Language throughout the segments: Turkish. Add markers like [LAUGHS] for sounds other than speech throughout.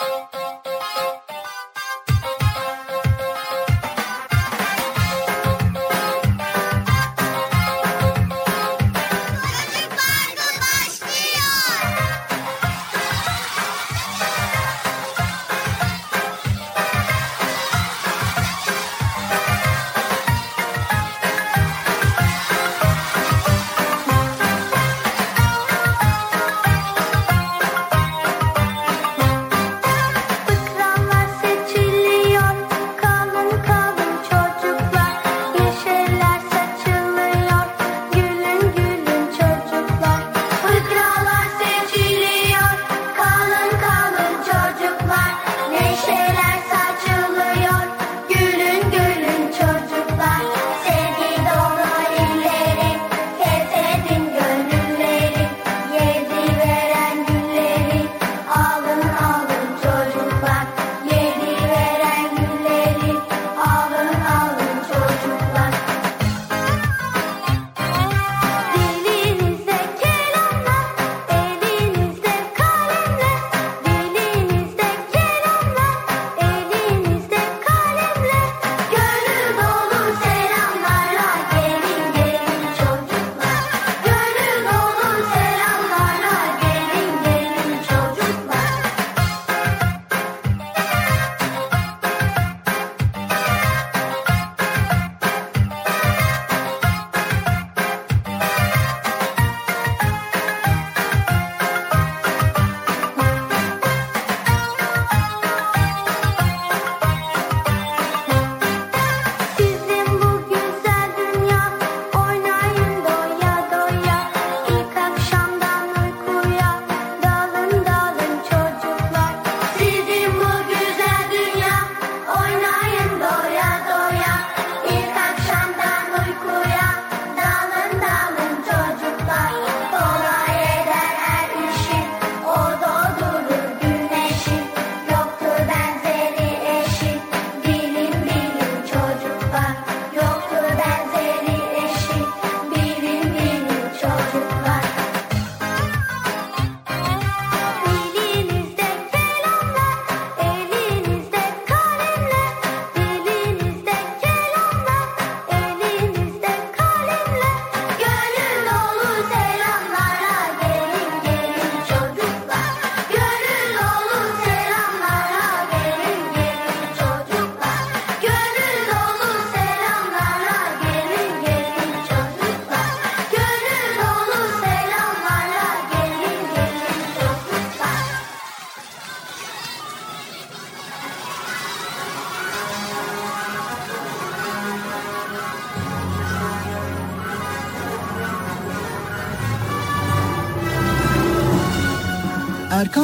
Thank you.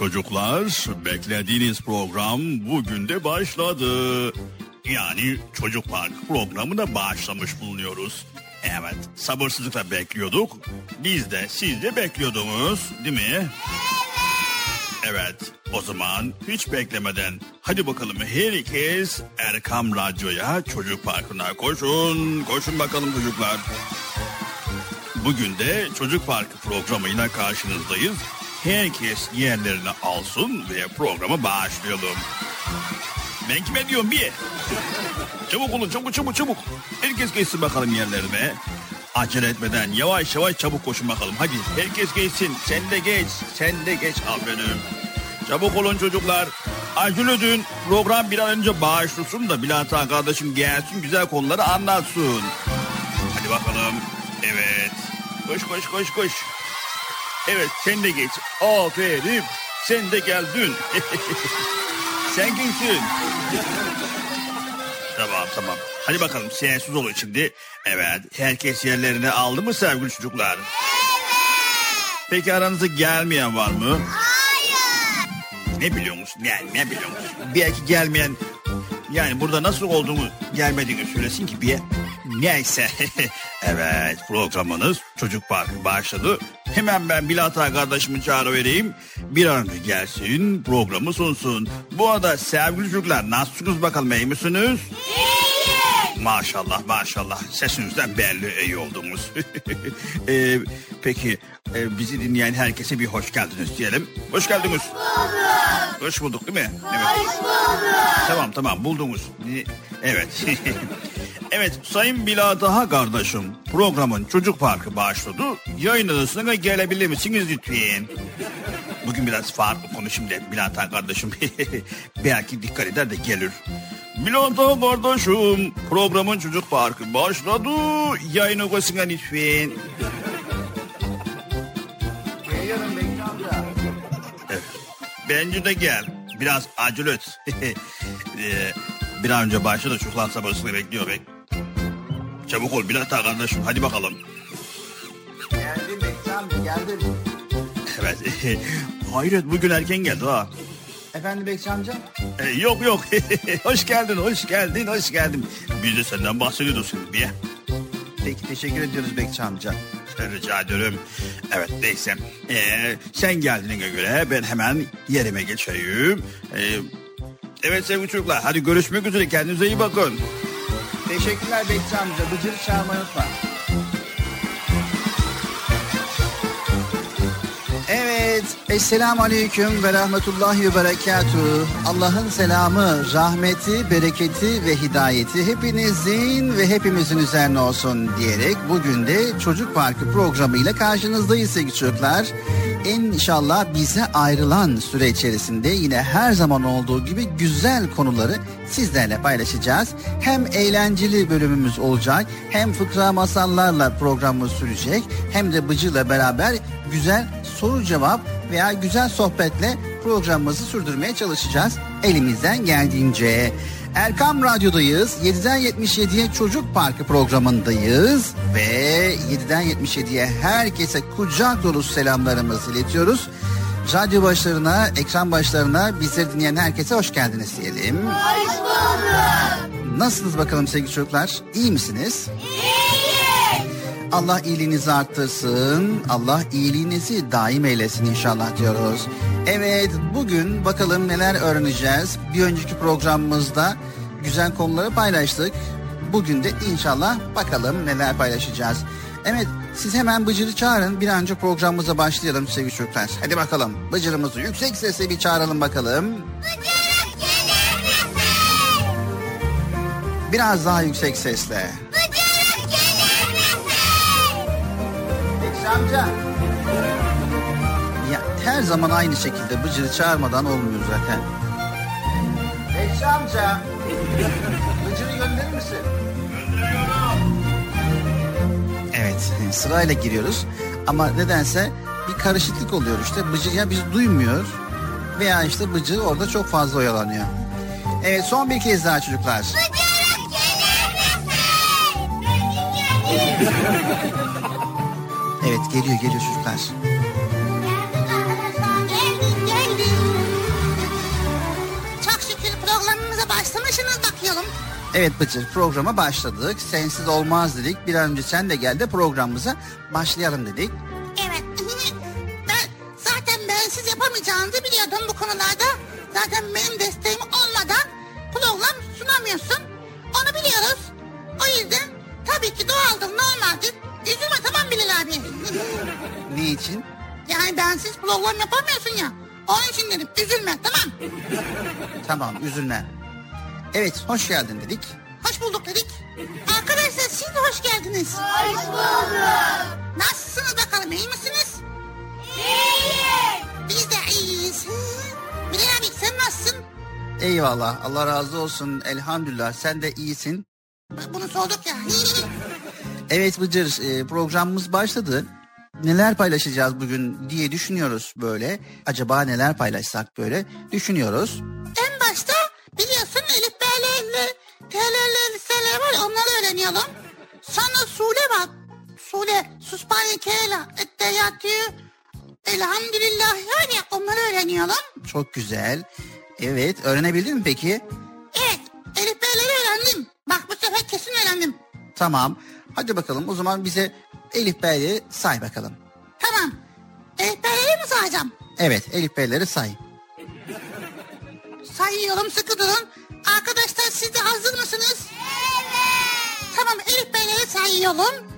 Çocuklar beklediğiniz program bugün de başladı. Yani Çocuk Park programına başlamış bulunuyoruz. Evet sabırsızlıkla bekliyorduk. Biz de siz de bekliyordunuz değil mi? Evet o zaman hiç beklemeden hadi bakalım herkes Erkam Radyo'ya Çocuk Parkı'na koşun. Koşun bakalım çocuklar. Bugün de Çocuk Parkı programıyla karşınızdayız. Herkes yerlerini alsın ve programa başlayalım. Ben kime diyorum bir? Çabuk olun çabuk çabuk çabuk. Herkes geçsin bakalım yerlerine. Acele etmeden yavaş yavaş çabuk koşun bakalım. Hadi herkes geçsin. Sen de geç. Sen de geç aferin. Çabuk olun çocuklar. Acele edin. Program bir an önce başlasın da Han kardeşim gelsin güzel konuları anlatsın. Hadi bakalım. Evet. Koş koş koş koş. Evet sen de geç. Aferin. Sen de geldin. [LAUGHS] sen kimsin? Tamam tamam. Hadi bakalım sessiz olun şimdi. Evet herkes yerlerini aldı mı sevgili çocuklar? Evet. Peki aranızda gelmeyen var mı? Hayır. Ne biliyor musun? Yani ne biliyor musun? Belki gelmeyen yani burada nasıl olduğunu gelmediğini söylesin ki bir Neyse. [LAUGHS] evet programınız Çocuk Parkı başladı. Hemen ben Bilata kardeşimi çağrı vereyim. Bir an önce gelsin programı sunsun. Bu arada sevgili çocuklar nasılsınız bakalım iyi misiniz? İyi. Maşallah maşallah sesinizden belli iyi oldunuz. [LAUGHS] ee, peki e, bizi dinleyen herkese bir hoş geldiniz diyelim. Hoş geldiniz. Bulduk. Hoş bulduk değil mi? Evet. Hoş bulduk. Tamam tamam buldunuz. Evet. [LAUGHS] evet Sayın Biladaha kardeşim programın Çocuk Parkı başladı. Yayın odasına gelebilir misiniz lütfen? Bugün biraz farklı konuşayım da Biladaha kardeşim [LAUGHS] belki dikkat eder de gelir. Biladaha kardeşim programın Çocuk Parkı başladı. Yayın odasına lütfen. Bence de gel. Biraz acele et. [LAUGHS] Ee, bir an önce başladı çocuklar sabırsızlıkla bekliyor bek. Çabuk ol biraz daha kardeşim hadi bakalım. Geldim Bekçi geldim. Evet. [LAUGHS] Hayret bugün erken geldi ha. Efendim Bekçi amca? Ee, yok yok. [LAUGHS] hoş geldin hoş geldin hoş geldin. Biz de senden bahsediyoruz şimdi. Peki teşekkür ediyoruz Bekçi amca. Rica ederim. Evet neyse. Ee, sen geldiğine göre ben hemen yerime geçeyim. Ee, evet sevgili çocuklar hadi görüşmek üzere kendinize iyi bakın. Teşekkürler Bekçi amca. Bıcırı çağırmayı unutma. Evet. Esselamu Aleyküm ve Rahmetullahi ve Berekatuhu. Allah'ın selamı, rahmeti, bereketi ve hidayeti hepinizin ve hepimizin üzerine olsun diyerek bugün de Çocuk Parkı programıyla karşınızdayız sevgili çocuklar. İnşallah bize ayrılan süre içerisinde yine her zaman olduğu gibi güzel konuları sizlerle paylaşacağız. Hem eğlenceli bölümümüz olacak hem fıkra masallarla programımız sürecek hem de Bıcı'la beraber güzel soru cevap veya güzel sohbetle programımızı sürdürmeye çalışacağız elimizden geldiğince. Erkam Radyo'dayız. 7'den 77'ye Çocuk Parkı programındayız. Ve 7'den 77'ye herkese kucak dolusu selamlarımızı iletiyoruz. Radyo başlarına, ekran başlarına bizleri dinleyen herkese hoş geldiniz diyelim. Hoş bulduk. Nasılsınız bakalım sevgili çocuklar? İyi misiniz? İyi. Allah iyiliğinizi arttırsın. Allah iyiliğinizi daim eylesin inşallah diyoruz. Evet bugün bakalım neler öğreneceğiz. Bir önceki programımızda güzel konuları paylaştık. Bugün de inşallah bakalım neler paylaşacağız. Evet siz hemen Bıcır'ı çağırın. Bir an önce programımıza başlayalım sevgili çocuklar. Hadi bakalım Bıcır'ımızı yüksek sesle bir çağıralım bakalım. Bıcırık gelir misin? Biraz daha yüksek sesle. Amca. Ya her zaman aynı şekilde Bıcır'ı çağırmadan olmuyor zaten. Bekçi amca. Bıcır'ı gönderir misin? Evet sırayla giriyoruz. Ama nedense bir karışıklık oluyor işte. Bıcır ya bizi duymuyor. Veya işte Bıcır orada çok fazla oyalanıyor. Evet son bir kez daha çocuklar. Bıcırık gelir misin? Evet geliyor geliyor çocuklar. Geldik geldik. Çok şükür programımıza başlamışsınız bakıyorum. Evet Bıcır programa başladık. Sensiz olmaz dedik. Bir an önce sen de gel de programımıza başlayalım dedik. Evet. Ben zaten bensiz yapamayacağınızı biliyordum bu konularda. Zaten benim desteğim olmadan program sunamıyorsun. Onu biliyoruz. O yüzden tabii ki doğaldır, normaldir. Üzülme tamam Bilal abi. [LAUGHS] Ne için? yani bensiz program yapamıyorsun ya. Onun için dedim üzülme tamam. Tamam üzülme. Evet hoş geldin dedik. Hoş bulduk dedik. Arkadaşlar siz de hoş geldiniz. Hoş bulduk. Nasılsınız bakalım iyi misiniz? İyiyiz. Biz de iyiyiz. Bilal abi sen nasılsın? Eyvallah Allah razı olsun elhamdülillah sen de iyisin. Bunu sorduk ya. [LAUGHS] Evet Bıcır e, programımız başladı. Neler paylaşacağız bugün diye düşünüyoruz böyle. Acaba neler paylaşsak böyle düşünüyoruz. en başta biliyorsun Elif Bey'le TLL'ler var ya onları öğreniyorum. Sonra Sule var. Sule, Suspanya Kela, Etteyatü, Elhamdülillah var ya onları öğreniyorum. Çok güzel. Evet öğrenebildin mi peki? Evet, Elif Bey'leri öğrendim. Bak bu sefer kesin öğrendim. Tamam. Hadi bakalım o zaman bize Elif Bey'leri say bakalım. Tamam. Elif Bey'leri mi sayacağım? Evet Elif Bey'leri say. Sayıyorum sıkı durun. Arkadaşlar siz de hazır mısınız? Evet. Tamam Elif Bey'leri sayıyorum.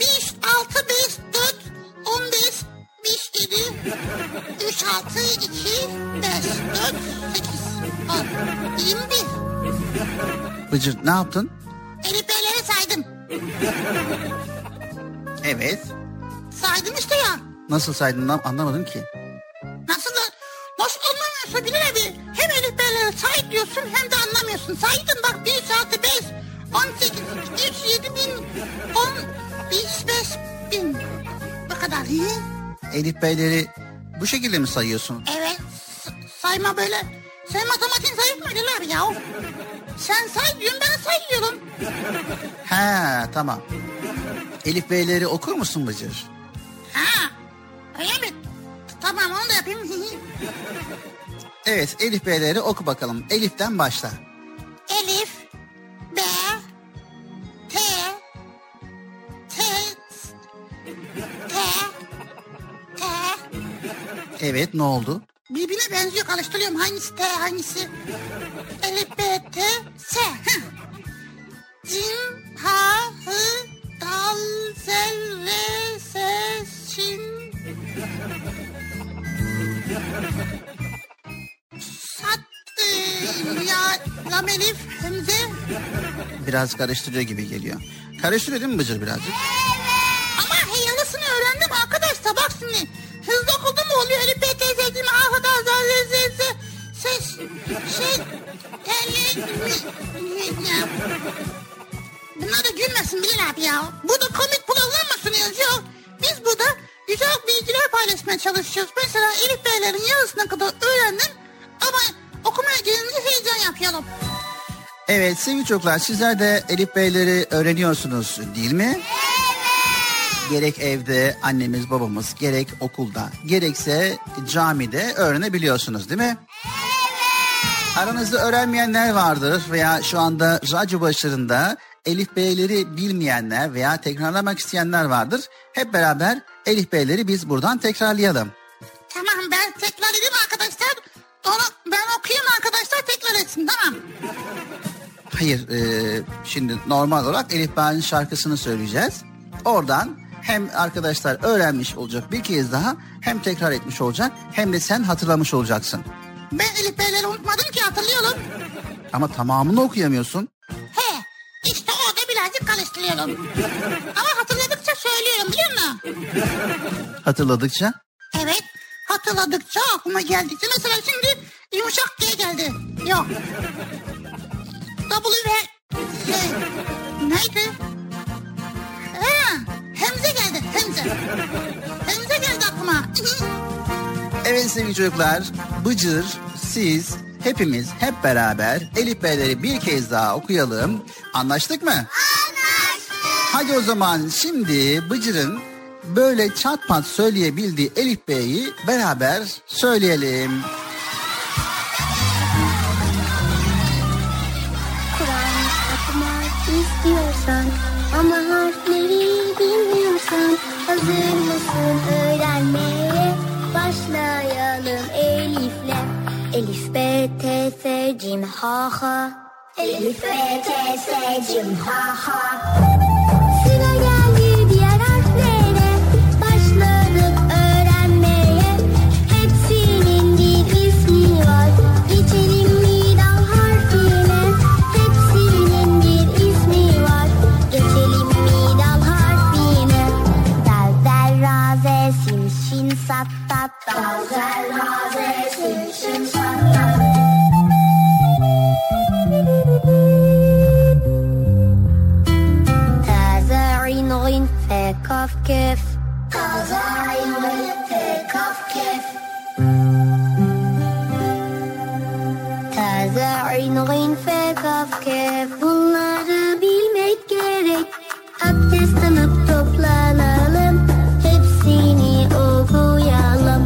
5, 6, 5, 4, 15, 5, 7, 3, 6, 2, 5, 4, 8, 10, 21. Bıcır ne yaptın? Elif Bey'leri saydım. Evet. Saydım işte ya. Nasıl saydın lan? anlamadım ki. Nasıl da nasıl anlamıyorsun Bilal abi? Hem Elif Bey'leri say diyorsun hem de anlamıyorsun. Saydın bak 1, 6, 5, 18, 3, 7 bin, 10, 5 bin. Bu kadar. Hı? Elif Bey'leri bu şekilde mi sayıyorsun? Evet. s- sayma böyle. Sen matematik zayıf mı Bilal abi ya? Sen say diyorsun ben sayıyorum. [LAUGHS] He tamam. Elif Bey'leri okur musun Bıcır? Ha. Öyle mi? Tamam onu da yapayım. [LAUGHS] Evet Elif Bey'leri oku bakalım. Elif'ten başla. Elif, B, T, T, T, T. Evet ne oldu? Birbirine benziyor karıştırıyorum. Hangisi T hangisi? Elif, B, T, S. Cim, ha, hı, dal, zel, re, se, şin. Sat, e, ya, lam, elif, hemze. Biraz karıştırıyor gibi geliyor. Karıştırıyor değil mi Bıcır birazcık? Ama yarısını öğrendim arkadaşlar bak şimdi. Hızlı oluyor? Elif, B, T, Z, Cim, A, H, D, Z, Z, Z, Z, ses, şey, telli, mi, ya. Bunlar da gülmesin Bilal abi ya. Burada komik program mı sunuyoruz yok. Biz burada güzel bilgiler paylaşmaya çalışıyoruz. Mesela Elif Beylerin yarısına kadar öğrendim. Ama okumaya gelince heyecan yapıyorum. Evet sevgili çocuklar sizler de Elif Bey'leri öğreniyorsunuz değil mi? Gerek evde annemiz babamız gerek okulda gerekse camide öğrenebiliyorsunuz değil mi? Aranızda öğrenmeyenler vardır veya şu anda radyo başlarında Elif Bey'leri bilmeyenler veya tekrarlamak isteyenler vardır. Hep beraber Elif Bey'leri biz buradan tekrarlayalım. Tamam ben tekrar edeyim arkadaşlar. Onu ben okuyayım arkadaşlar tekrar etsin tamam. Hayır, e, şimdi normal olarak Elif Bey'in şarkısını söyleyeceğiz. Oradan hem arkadaşlar öğrenmiş olacak bir kez daha hem tekrar etmiş olacak hem de sen hatırlamış olacaksın. Ben Elif Beyleri unutmadım ki hatırlıyorum. Ama tamamını okuyamıyorsun. He işte orada birazcık karıştırıyorum. Ama hatırladıkça söylüyorum biliyor musun? Hatırladıkça. Evet hatırladıkça aklıma geldikçe mesela şimdi yumuşak diye geldi. Yok. W ve şey, neydi? Ha, Evet sevgili çocuklar, Bıcır, siz, hepimiz hep beraber Elif Bey'leri bir kez daha okuyalım. Anlaştık mı? Anlaştık. Hadi o zaman şimdi Bıcır'ın böyle çat pat söyleyebildiği Elif Bey'i beraber söyleyelim. Kur'an okumak istiyorsan ama harfleri bilmiyorsan hazır mısın öğrenmeye? T, S, Cim, ha, ha. Elif, pick off gift. Cause I will pick off gift. Taza'in gın pick off gift. Bunları bilmek gerek. Abdest alıp toplanalım. Hepsini okuyalım.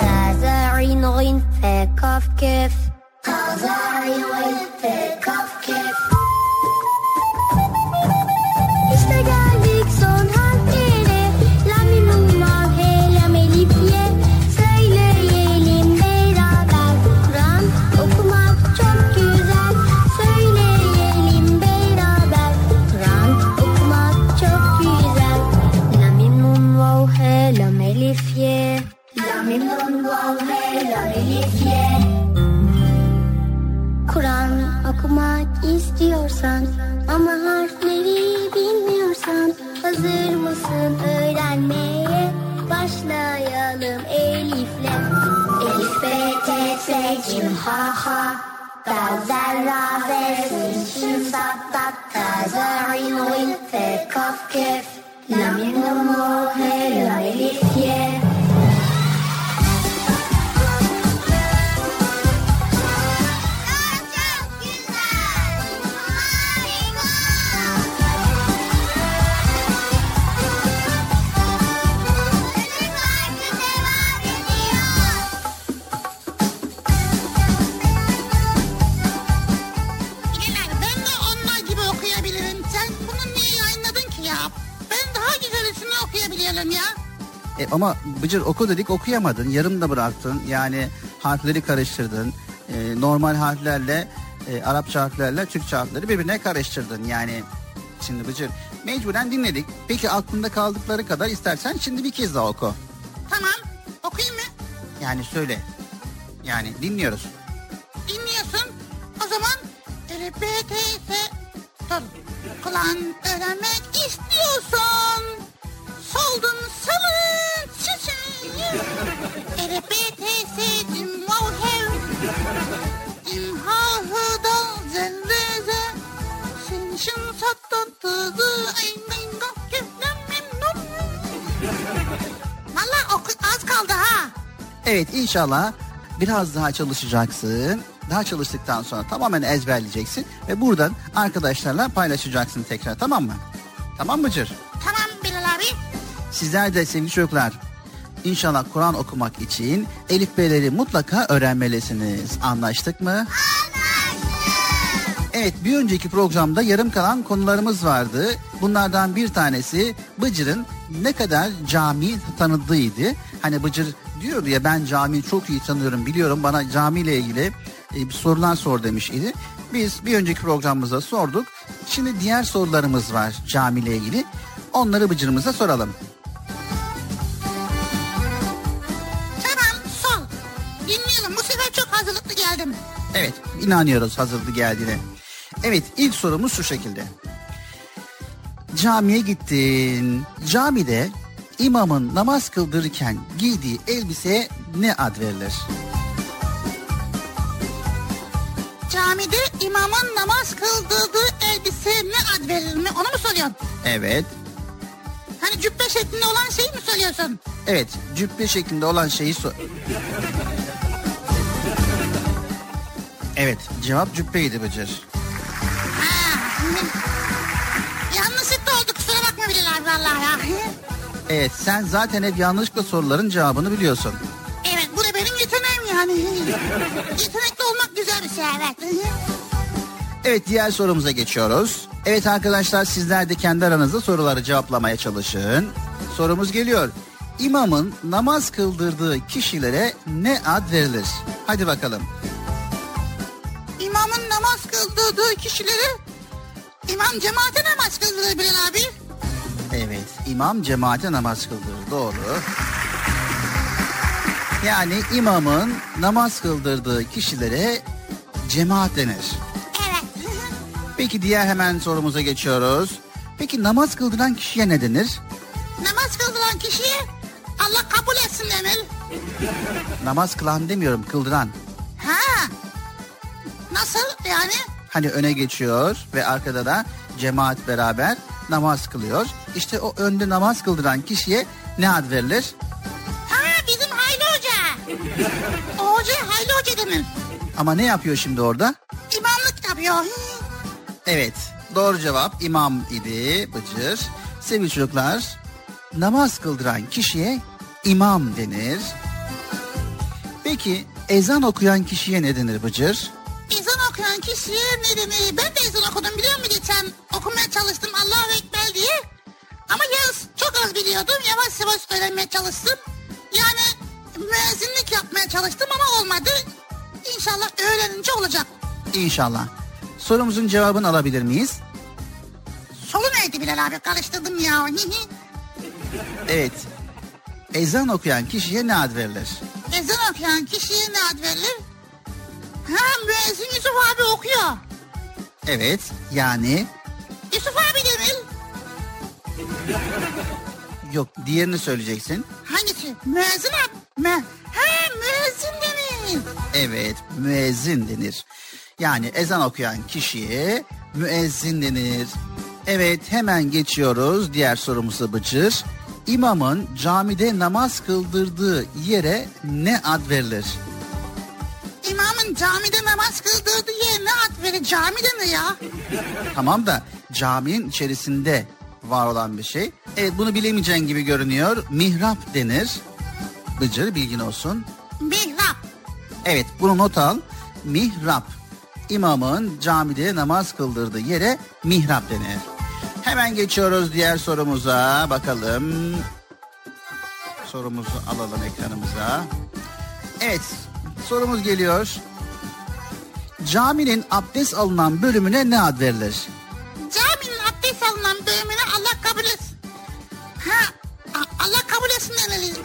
Taza'in gın pick off gift. Cause I will T, S, Cim, ha, ha. Gazel, ra, ve, sin, şin, sat, tat, ta, za, rin, vin, fe, kaf, kef. La, mi, mi, mo, he, la, ama Bıcır oku dedik okuyamadın. Yarım da bıraktın. Yani harfleri karıştırdın. E, normal harflerle e, Arapça harflerle Türkçe harfleri birbirine karıştırdın. Yani şimdi Bıcır mecburen dinledik. Peki aklında kaldıkları kadar istersen şimdi bir kez daha oku. Tamam okuyayım mı? Yani söyle. Yani dinliyoruz. Dinliyorsun. O zaman RPTS dur. Kulağın öğrenmek istiyorsun. Soldun salın Valla az kaldı ha. Evet inşallah biraz daha çalışacaksın. Daha çalıştıktan sonra tamamen ezberleyeceksin. Ve buradan arkadaşlarla paylaşacaksın tekrar tamam mı? Tamam mı Cır? Tamam Bilal abi. Sizler de sevgili çocuklar İnşallah Kur'an okumak için Elif B'leri mutlaka öğrenmelisiniz. Anlaştık mı? Evet bir önceki programda yarım kalan konularımız vardı. Bunlardan bir tanesi Bıcır'ın ne kadar cami tanıdığıydı. Hani Bıcır diyordu ya ben camiyi çok iyi tanıyorum biliyorum bana camiyle ilgili e, bir sorular sor demiş idi. Biz bir önceki programımızda sorduk. Şimdi diğer sorularımız var camiyle ilgili. Onları Bıcır'ımıza soralım. Evet inanıyoruz hazırdı geldiğine. Evet ilk sorumuz şu şekilde. Camiye gittin. Camide imamın namaz kıldırırken giydiği elbiseye ne ad verilir? Camide imamın namaz kıldırdığı elbise ne ad verilir mi onu mu soruyorsun? Evet. Hani cübbe şeklinde olan şeyi mi soruyorsun? Evet cübbe şeklinde olan şeyi sor. Evet cevap cübbeydi Bıcır. Ha. Yanlışlıkla oldu kusura bakma Bilal abi vallahi ya. Evet sen zaten hep yanlışlıkla soruların cevabını biliyorsun. Evet bu da benim yeteneğim yani. Yetenekli olmak güzel bir şey evet. Evet diğer sorumuza geçiyoruz. Evet arkadaşlar sizler de kendi aranızda soruları cevaplamaya çalışın. Sorumuz geliyor. İmamın namaz kıldırdığı kişilere ne ad verilir? Hadi bakalım. Namaz kıldırdığı kişileri imam cemaate namaz kıldırır Bilal abi. Evet imam cemaate namaz kıldırır doğru. Yani imamın namaz kıldırdığı kişilere cemaat denir. Evet. Peki diğer hemen sorumuza geçiyoruz. Peki namaz kıldıran kişiye ne denir? namaz kıldıran kişiye Allah kabul etsin denir. Namaz kılan demiyorum kıldıran. Ha. Nasıl yani? Hani öne geçiyor ve arkada da cemaat beraber namaz kılıyor. İşte o önde namaz kıldıran kişiye ne ad verilir? Ha bizim Hayli Hoca. [LAUGHS] O hoca Hayli Hoca denir. Ama ne yapıyor şimdi orada? İmamlık yapıyor. Evet doğru cevap imam idi Bıcır. Sevgili çocuklar namaz kıldıran kişiye imam denir. Peki ezan okuyan kişiye ne denir Bıcır? Okuyan kişiye ne denir? Ben de ezan okudum biliyor musun geçen? Okumaya çalıştım Allahu Ekber diye. Ama yaz çok az biliyordum. Yavaş yavaş öğrenmeye çalıştım. Yani müezzinlik yapmaya çalıştım ama olmadı. İnşallah öğrenince olacak. İnşallah. Sorumuzun cevabını alabilir miyiz? Solu neydi Bilal abi karıştırdım ya. [LAUGHS] Evet. Ezan okuyan kişiye ne ad verilir? Ezan okuyan kişiye ne ad verilir? Ha müezzin Yusuf abi okuyor. Evet yani Yok diğerini söyleyeceksin. Hangisi? Müezzin abi. Me ha müezzin denir. Evet müezzin denir. Yani ezan okuyan kişiye müezzin denir. Evet hemen geçiyoruz diğer sorumuza Bıcır. İmamın camide namaz kıldırdığı yere ne ad verilir? İmamın camide namaz kıldırdığı yerine ad verir. Cami denir ya. Tamam da caminin içerisinde var olan bir şey. Evet bunu bilemeyeceğin gibi görünüyor. Mihrap denir. Bıcır bilgin olsun. Mihrap. Evet bunu not al. Mihrap. İmamın camide namaz kıldırdığı yere mihrap denir. Hemen geçiyoruz diğer sorumuza. Bakalım. Sorumuzu alalım ekranımıza. Evet sorumuz geliyor. Caminin abdest alınan bölümüne ne ad verilir? Caminin abdest alınan bölümüne Allah kabul etsin. Ha Allah kabul etsin denir.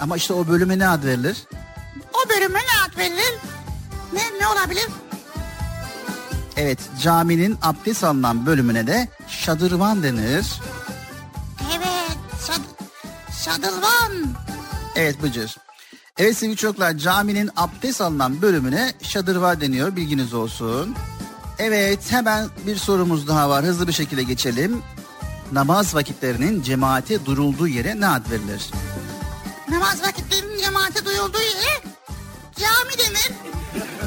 Ama işte o bölüme ne ad verilir? o bölüme ne ad verilir? Ne, ne olabilir? Evet caminin abdest alınan bölümüne de şadırvan denir. Evet. Şad Şadılvan. Evet Bıcır. Evet sevgili çocuklar caminin abdest alınan bölümüne şadırvan deniyor bilginiz olsun. Evet hemen bir sorumuz daha var hızlı bir şekilde geçelim. Namaz vakitlerinin cemaate durulduğu yere ne ad verilir? Namaz vakitlerinin cemaate duyulduğu yere cami denir.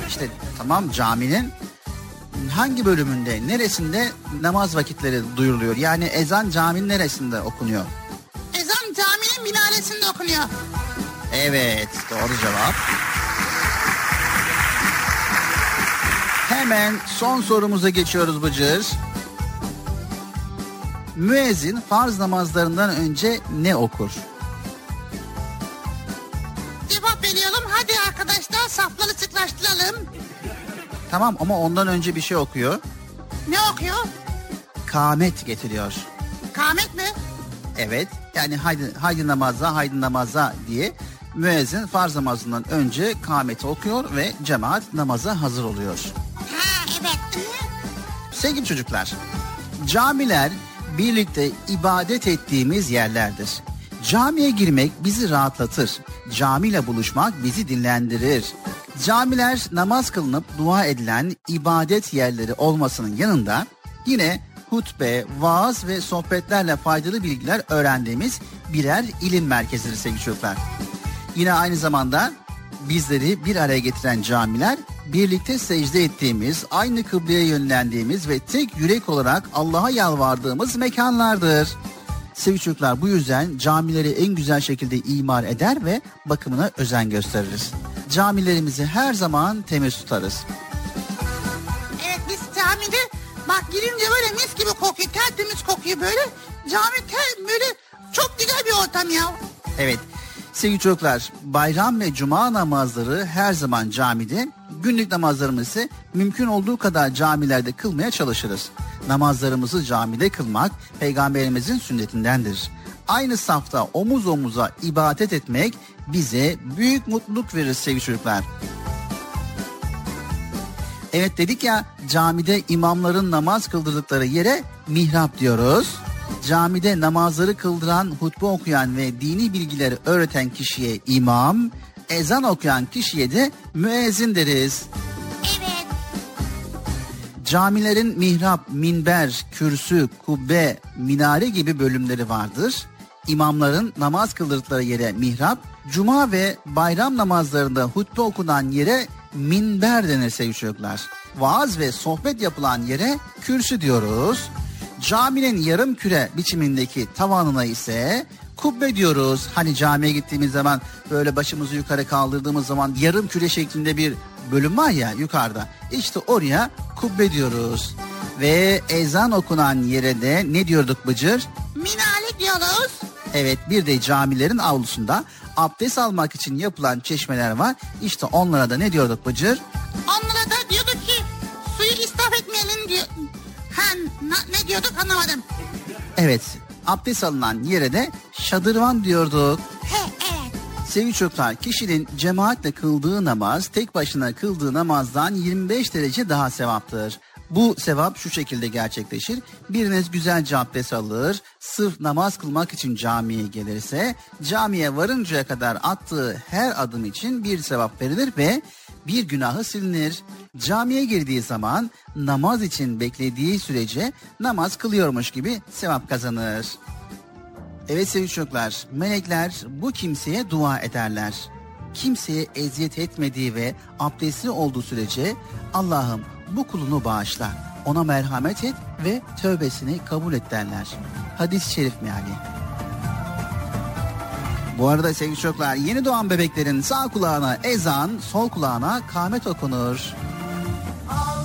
İşte tamam caminin hangi bölümünde neresinde namaz vakitleri duyuruluyor? Yani ezan caminin neresinde okunuyor? Ezan caminin minaresinde okunuyor. Evet doğru cevap. Hemen son sorumuza geçiyoruz Bıcır. Müezzin farz namazlarından önce ne okur? Cevap veriyorum. Hadi arkadaşlar safları sıklaştıralım. Tamam ama ondan önce bir şey okuyor. Ne okuyor? Kamet getiriyor. Kamet mi? Evet yani haydi, haydi namaza haydi namaza diye müezzin farz namazından önce kameti okuyor ve cemaat namaza hazır oluyor. Ha evet. Sevgili çocuklar, camiler birlikte ibadet ettiğimiz yerlerdir. Camiye girmek bizi rahatlatır. Camiyle buluşmak bizi dinlendirir. Camiler namaz kılınıp dua edilen ibadet yerleri olmasının yanında yine hutbe, vaaz ve sohbetlerle faydalı bilgiler öğrendiğimiz birer ilim merkezidir sevgili çocuklar. Yine aynı zamanda bizleri bir araya getiren camiler birlikte secde ettiğimiz, aynı kıbleye yönlendiğimiz ve tek yürek olarak Allah'a yalvardığımız mekanlardır. Sevgili çocuklar bu yüzden camileri en güzel şekilde imar eder ve bakımına özen gösteririz. Camilerimizi her zaman temiz tutarız. Evet biz camide bak girince böyle mis gibi kokuyor. Tertemiz kokuyor böyle. Cami ter, böyle çok güzel bir ortam ya. Evet sevgili çocuklar bayram ve cuma namazları her zaman camide günlük namazlarımızı mümkün olduğu kadar camilerde kılmaya çalışırız. Namazlarımızı camide kılmak peygamberimizin sünnetindendir. Aynı safta omuz omuza ibadet etmek bize büyük mutluluk verir sevgili çocuklar. Evet dedik ya camide imamların namaz kıldırdıkları yere mihrap diyoruz. Camide namazları kıldıran, hutbe okuyan ve dini bilgileri öğreten kişiye imam, ezan okuyan kişiye de müezzin deriz. Evet. Camilerin mihrap, minber, kürsü, kubbe, minare gibi bölümleri vardır. İmamların namaz kıldırdıkları yere mihrap, cuma ve bayram namazlarında hutbe okunan yere minber denir sevgili çocuklar. Vaaz ve sohbet yapılan yere kürsü diyoruz. Caminin yarım küre biçimindeki tavanına ise kubbe diyoruz. Hani camiye gittiğimiz zaman böyle başımızı yukarı kaldırdığımız zaman yarım küre şeklinde bir bölüm var ya yukarıda. İşte oraya kubbe diyoruz. Ve ezan okunan yere de ne diyorduk Bıcır? Minare diyoruz. Evet bir de camilerin avlusunda abdest almak için yapılan çeşmeler var. İşte onlara da ne diyorduk Bıcır? Onlara da Ha ne diyorduk anlamadım. Evet abdest alınan yere de şadırvan diyorduk. He evet. Sevgili çocuklar kişinin cemaatle kıldığı namaz tek başına kıldığı namazdan 25 derece daha sevaptır. Bu sevap şu şekilde gerçekleşir. Biriniz güzelce abdest alır, sırf namaz kılmak için camiye gelirse camiye varıncaya kadar attığı her adım için bir sevap verilir ve bir günahı silinir. Camiye girdiği zaman namaz için beklediği sürece namaz kılıyormuş gibi sevap kazanır. Evet sevgili çocuklar, melekler bu kimseye dua ederler. Kimseye eziyet etmediği ve abdestli olduğu sürece Allah'ım bu kulunu bağışla, ona merhamet et ve tövbesini kabul et derler. Hadis-i şerif meali. Bu arada sevgili çocuklar yeni doğan bebeklerin sağ kulağına ezan, sol kulağına kâmet okunur. Allah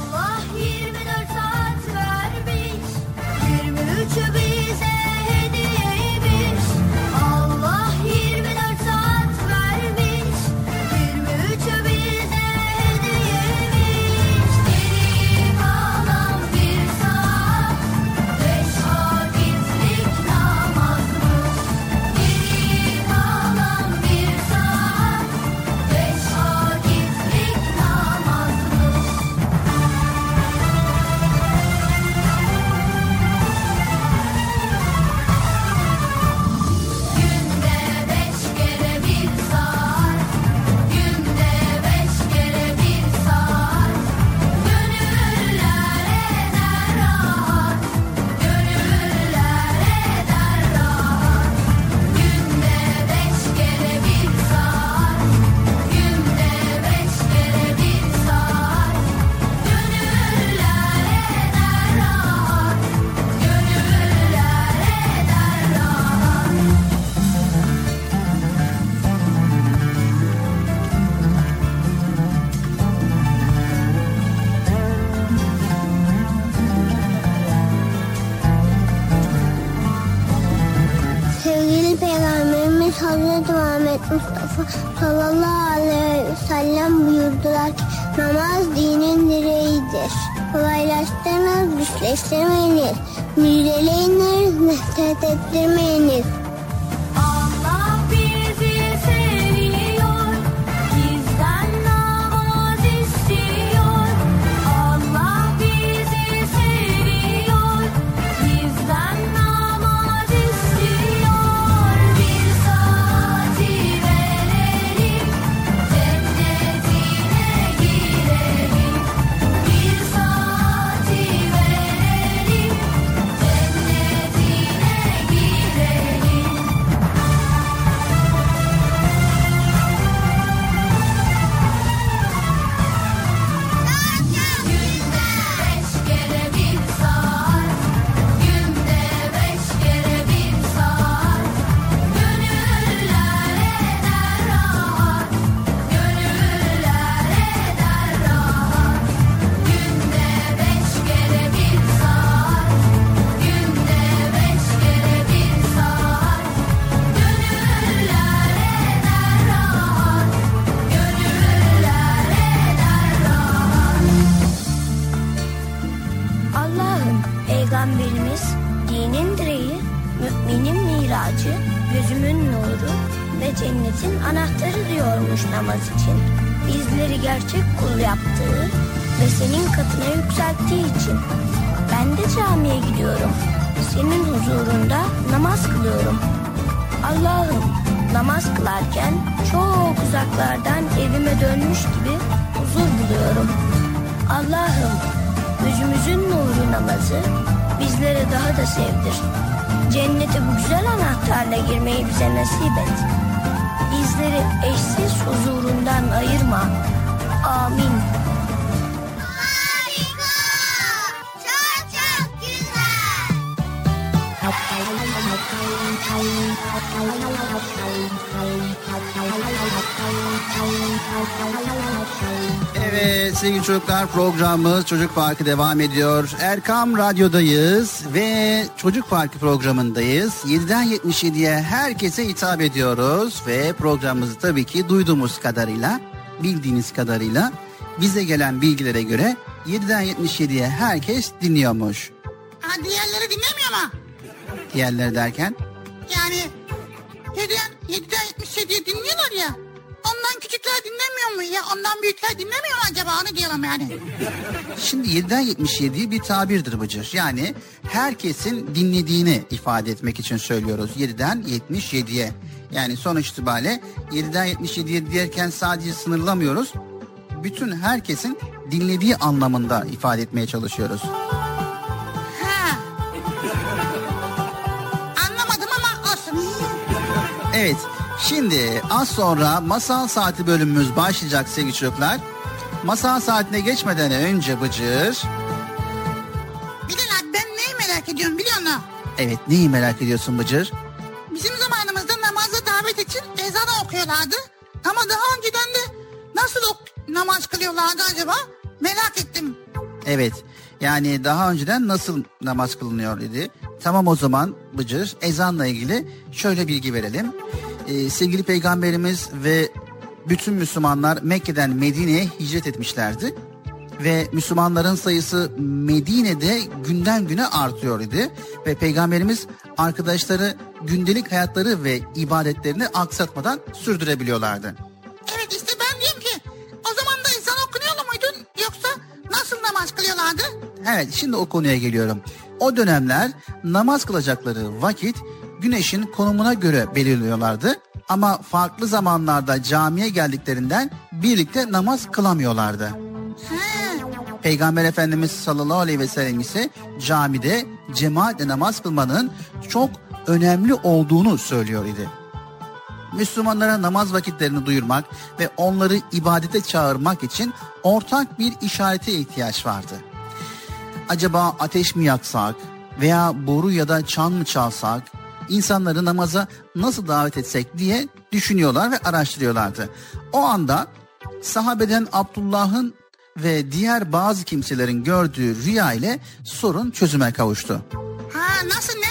girmeyi bize nasip et. Bizleri eşsiz huzurundan ayırma. Amin. Harika! Çok çok güzel! Evet sevgili çocuklar programımız Çocuk Parkı devam ediyor. Erkam Radyo'dayız ve Çocuk Parkı programındayız. 7'den 77'ye herkese hitap ediyoruz ve programımızı tabii ki duyduğumuz kadarıyla, bildiğiniz kadarıyla bize gelen bilgilere göre 7'den 77'ye herkes dinliyormuş. Ha diğerleri dinlemiyor mu? Diğerleri derken Yani 7'den, 7'den 77'ye dinliyorlar ya. ondan küçükler dinlemiyor mu ya? Ondan büyükler dinlemiyor mu acaba? Onu diyorum yani. Şimdi 7'den 77 bir tabirdir Bıcır. Yani herkesin dinlediğini ifade etmek için söylüyoruz. 7'den 77'ye. Yani sonuç itibariyle 7'den 77'ye derken sadece sınırlamıyoruz. Bütün herkesin dinlediği anlamında ifade etmeye çalışıyoruz. Evet şimdi az sonra masal saati bölümümüz başlayacak sevgili çocuklar. Masal saatine geçmeden önce Bıcır... Bilal abi ben neyi merak ediyorum biliyor musun? Evet neyi merak ediyorsun Bıcır? Bizim zamanımızda namaza davet için ezanı okuyorlardı. Ama daha önceden de nasıl ok- namaz kılıyorlardı acaba? Merak ettim. Evet. Yani daha önceden nasıl namaz kılınıyor idi. Tamam o zaman Bıcır ezanla ilgili şöyle bilgi verelim. Ee, sevgili peygamberimiz ve bütün Müslümanlar Mekke'den Medine'ye hicret etmişlerdi. Ve Müslümanların sayısı Medine'de günden güne artıyor idi. Ve peygamberimiz arkadaşları gündelik hayatları ve ibadetlerini aksatmadan sürdürebiliyorlardı. Namaz kılıyorlardı? Evet şimdi o konuya geliyorum. O dönemler namaz kılacakları vakit güneşin konumuna göre belirliyorlardı. Ama farklı zamanlarda camiye geldiklerinden birlikte namaz kılamıyorlardı. He. Peygamber Efendimiz sallallahu aleyhi ve sellem ise camide cemaatle namaz kılmanın çok önemli olduğunu söylüyor idi. Müslümanlara namaz vakitlerini duyurmak ve onları ibadete çağırmak için ortak bir işarete ihtiyaç vardı. Acaba ateş mi yaksak veya boru ya da çan mı çalsak, insanları namaza nasıl davet etsek diye düşünüyorlar ve araştırıyorlardı. O anda sahabeden Abdullah'ın ve diğer bazı kimselerin gördüğü rüya ile sorun çözüme kavuştu. Ha nasıl ne?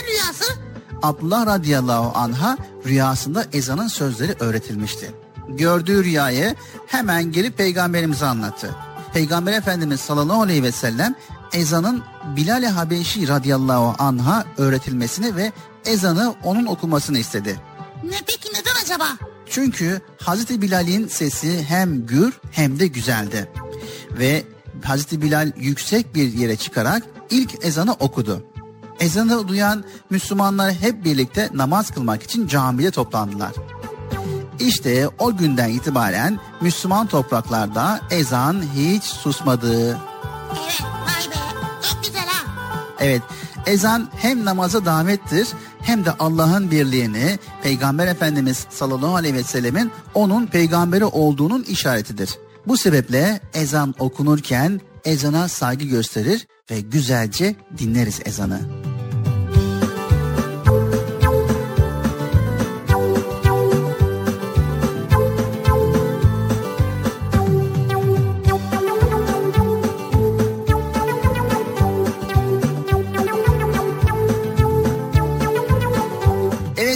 Abdullah radıyallahu anha rüyasında ezanın sözleri öğretilmişti. Gördüğü rüyayı hemen gelip peygamberimize anlattı. Peygamber Efendimiz sallallahu aleyhi ve sellem ezanın Bilal-i Habeşi radıyallahu anha öğretilmesini ve ezanı onun okumasını istedi. Ne peki neden acaba? Çünkü Hazreti Bilal'in sesi hem gür hem de güzeldi. Ve Hazreti Bilal yüksek bir yere çıkarak ilk ezanı okudu. Ezanı duyan Müslümanlar hep birlikte namaz kılmak için camide toplandılar. İşte o günden itibaren Müslüman topraklarda ezan hiç susmadı. Evet vay be çok güzel ha. Evet, ezan hem namaza davettir hem de Allah'ın birliğini, Peygamber Efendimiz sallallahu aleyhi ve sellemin onun peygamberi olduğunun işaretidir. Bu sebeple ezan okunurken ezana saygı gösterir ve güzelce dinleriz ezanı.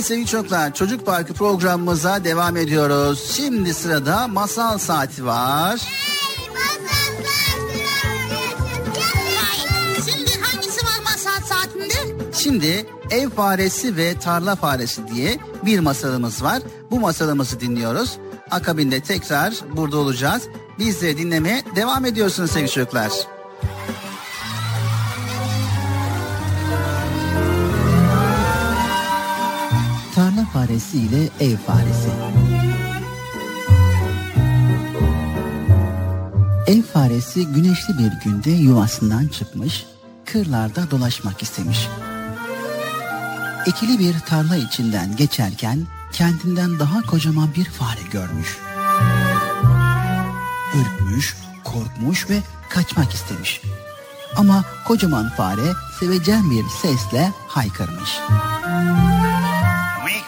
Evet sevgili çocuklar, Çocuk Parkı programımıza devam ediyoruz. Şimdi sırada masal saati var. Şimdi hangisi var masal saatinde? Şimdi ev faresi ve tarla faresi diye bir masalımız var. Bu masalımızı dinliyoruz. Akabinde tekrar burada olacağız. Biz de dinlemeye devam ediyorsunuz sevgili çocuklar. Faresi ile ev faresi. Ev faresi güneşli bir günde yuvasından çıkmış, kırlarda dolaşmak istemiş. Ekili bir tarla içinden geçerken kendinden daha kocaman bir fare görmüş. Ürkmüş, korkmuş ve kaçmak istemiş. Ama kocaman fare sevecen bir sesle haykırmış.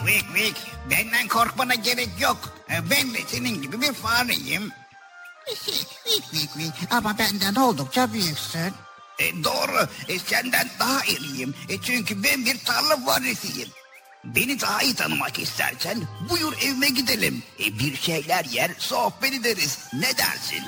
Vik vik. Benden korkmana gerek yok. E, Ben de senin gibi bir fareyim. Vik vik vik ama benden oldukça büyüksün. E, doğru. E, senden daha iriyim. E, çünkü ben bir tarla faresiyim. Beni daha iyi tanımak istersen buyur evime gidelim. E, bir şeyler yer sohbet ederiz. Ne dersin?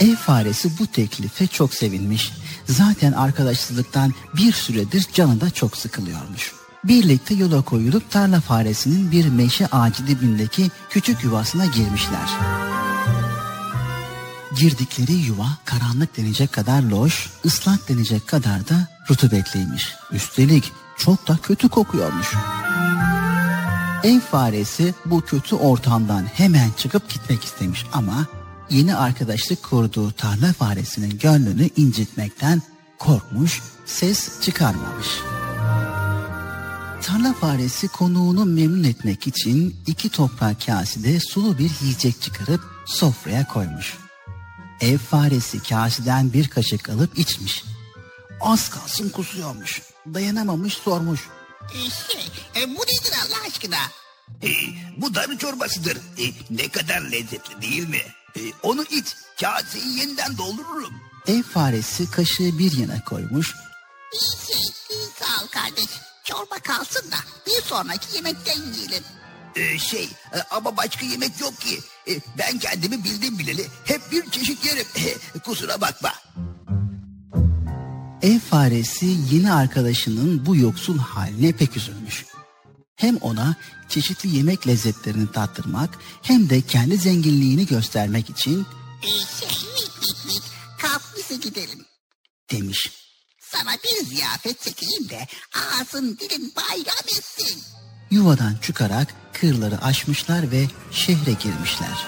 Ev faresi bu teklife çok sevinmiş. Zaten arkadaşsızlıktan bir süredir canı da çok sıkılıyormuş. Birlikte yola koyulup tarla faresinin bir meşe ağacı dibindeki küçük yuvasına girmişler. Girdikleri yuva karanlık denecek kadar loş, ıslak denecek kadar da rutubetliymiş. Üstelik çok da kötü kokuyormuş. Ev faresi bu kötü ortamdan hemen çıkıp gitmek istemiş ama yeni arkadaşlık kurduğu tarla faresinin gönlünü incitmekten korkmuş, ses çıkarmamış. Tarla faresi konuğunu memnun etmek için iki toprak kasede sulu bir yiyecek çıkarıp sofraya koymuş. Ev faresi kaseden bir kaşık alıp içmiş. Az kalsın kusuyormuş. Dayanamamış sormuş. E, [LAUGHS] şey, e, bu nedir Allah aşkına? E, bu darı çorbasıdır. E, ne kadar lezzetli değil mi? E, onu iç. Kaseyi yeniden doldururum. Ev faresi kaşığı bir yana koymuş. İyi şey, iyi sağ ol kardeş. Çorba kalsın da bir sonraki yemekten yiyelim. E, şey e, ama başka yemek yok ki. E, ben kendimi bildim bileli hep bir çeşit yerim. E, [LAUGHS] kusura bakma. Ev faresi yeni arkadaşının bu yoksul haline pek üzülmüş. Hem ona çeşitli yemek lezzetlerini tattırmak hem de kendi zenginliğini göstermek için İyi şey, vik. Kalk bize gidelim. demiş. Sana bir ziyafet çekeyim de ağzın dilin bayram etsin. Yuvadan çıkarak kırları aşmışlar ve şehre girmişler.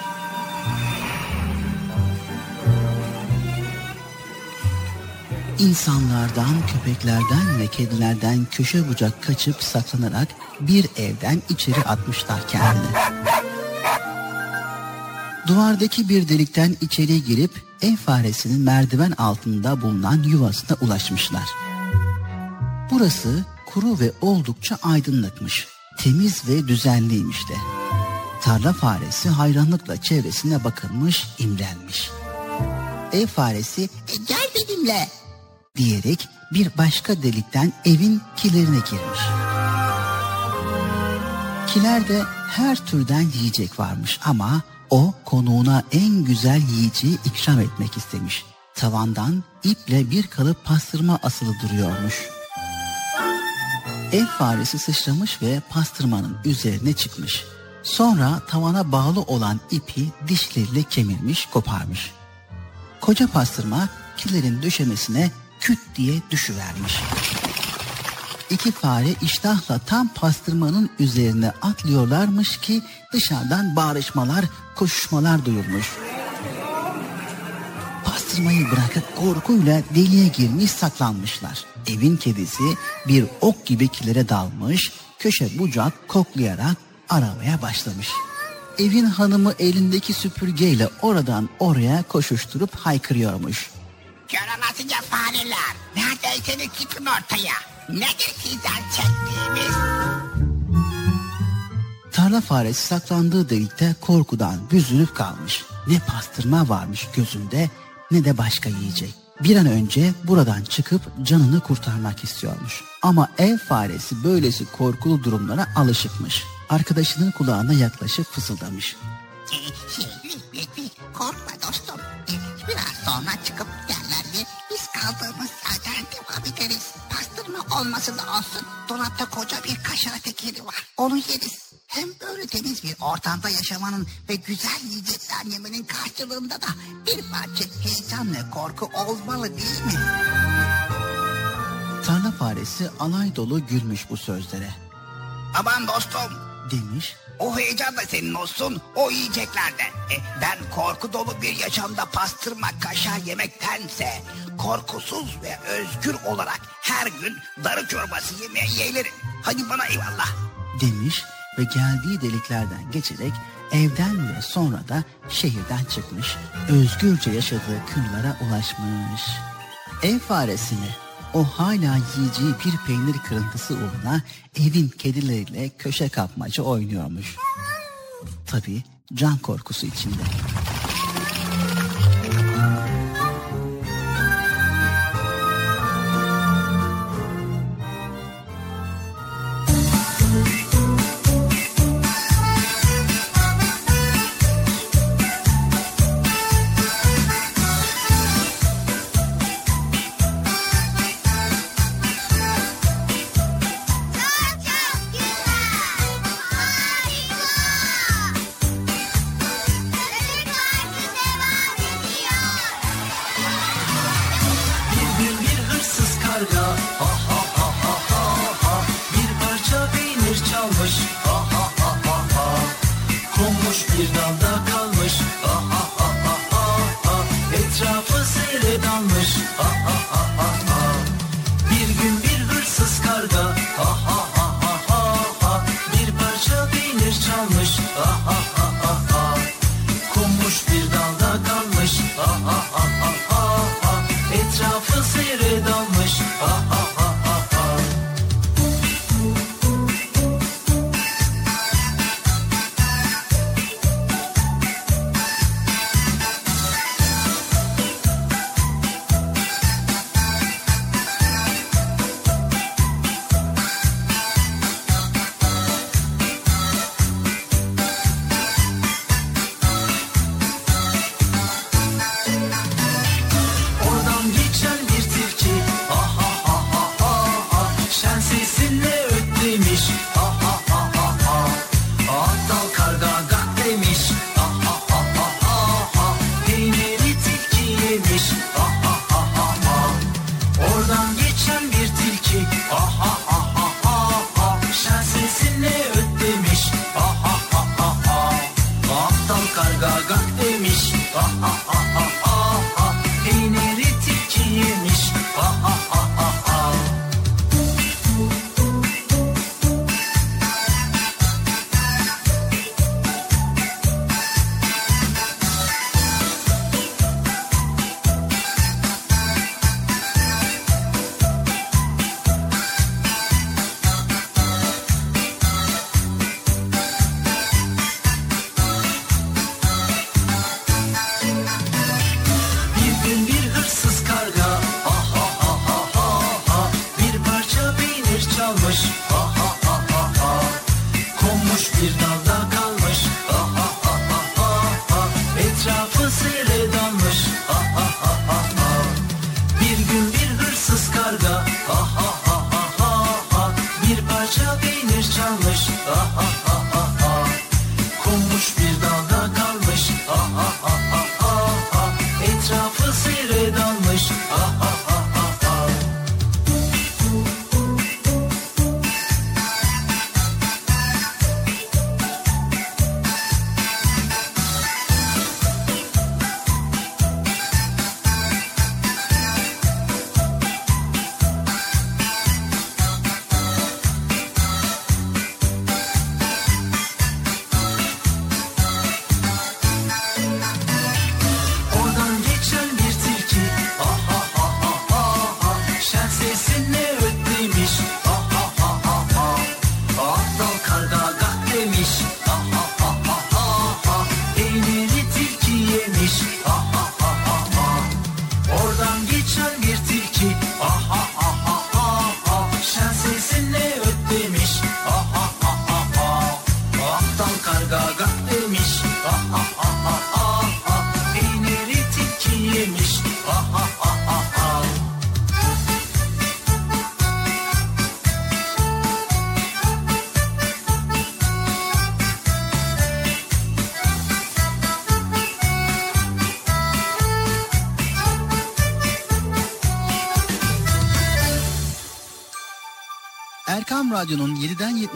İnsanlardan, köpeklerden ve kedilerden köşe bucak kaçıp saklanarak bir evden içeri atmışlar kendini. Duvardaki bir delikten içeri girip ev faresinin merdiven altında bulunan yuvasına ulaşmışlar. Burası kuru ve oldukça aydınlıkmış. Temiz ve düzenliymiş de. Tarla faresi hayranlıkla çevresine bakılmış, imrenmiş. Ev faresi E, gel benimle. diyerek bir başka delikten evin kilerine girmiş. Kilerde her türden yiyecek varmış ama o konuğuna en güzel yiyeceği ikram etmek istemiş. Tavandan iple bir kalıp pastırma asılı duruyormuş. Ev faresi sıçramış ve pastırmanın üzerine çıkmış. Sonra tavana bağlı olan ipi dişleriyle kemirmiş, koparmış. Koca pastırma kilerin döşemesine küt diye düşüvermiş. İki fare iştahla tam pastırmanın üzerine atlıyorlarmış ki dışarıdan bağrışmalar, koşuşmalar duyulmuş. Pastırmayı bırakıp korkuyla deliğe girmiş saklanmışlar. Evin kedisi bir ok gibi kilere dalmış, köşe bucak koklayarak aramaya başlamış. Evin hanımı elindeki süpürgeyle oradan oraya koşuşturup haykırıyormuş. Olasıca fareler. Neredeyseniz çıkın ortaya. Nedir sizden çektiğimiz? Tarla faresi saklandığı delikte korkudan büzülüp kalmış. Ne pastırma varmış gözünde ne de başka yiyecek. Bir an önce buradan çıkıp canını kurtarmak istiyormuş. Ama ev faresi böylesi korkulu durumlara alışıkmış. Arkadaşının kulağına yaklaşıp fısıldamış. [LAUGHS] Korkma dostum. Biraz sonra çıkıp yerlerdi. Biz kaldığımız yerden devam ederiz. Pastırma olması da olsun. Dolapta koca bir kaşar tekeri var. Onu yeriz. Hem böyle temiz bir ortamda yaşamanın ve güzel yiyecekler yemenin karşılığında da bir parça heyecan ve korku olmalı değil mi? Tarla faresi alay dolu gülmüş bu sözlere. Aman dostum Demiş o heyecan da senin olsun o yiyeceklerde. E, ben korku dolu bir yaşamda pastırma kaşar yemektense korkusuz ve özgür olarak her gün darı çorbası yemeye yeğlerim. Hadi bana eyvallah. demiş ve geldiği deliklerden geçerek evden ve sonra da şehirden çıkmış, özgürce yaşadığı kırlara ulaşmış. Ev faresi mi? O hala yiyeceği bir peynir kırıntısı uğruna evin kedileriyle köşe kapmaca oynuyormuş. Tabii can korkusu içinde. karga Ha ha ha ha ha ha. Bir parça peynir çalmış Ha ha ha ha ha. Konmuş bir dalda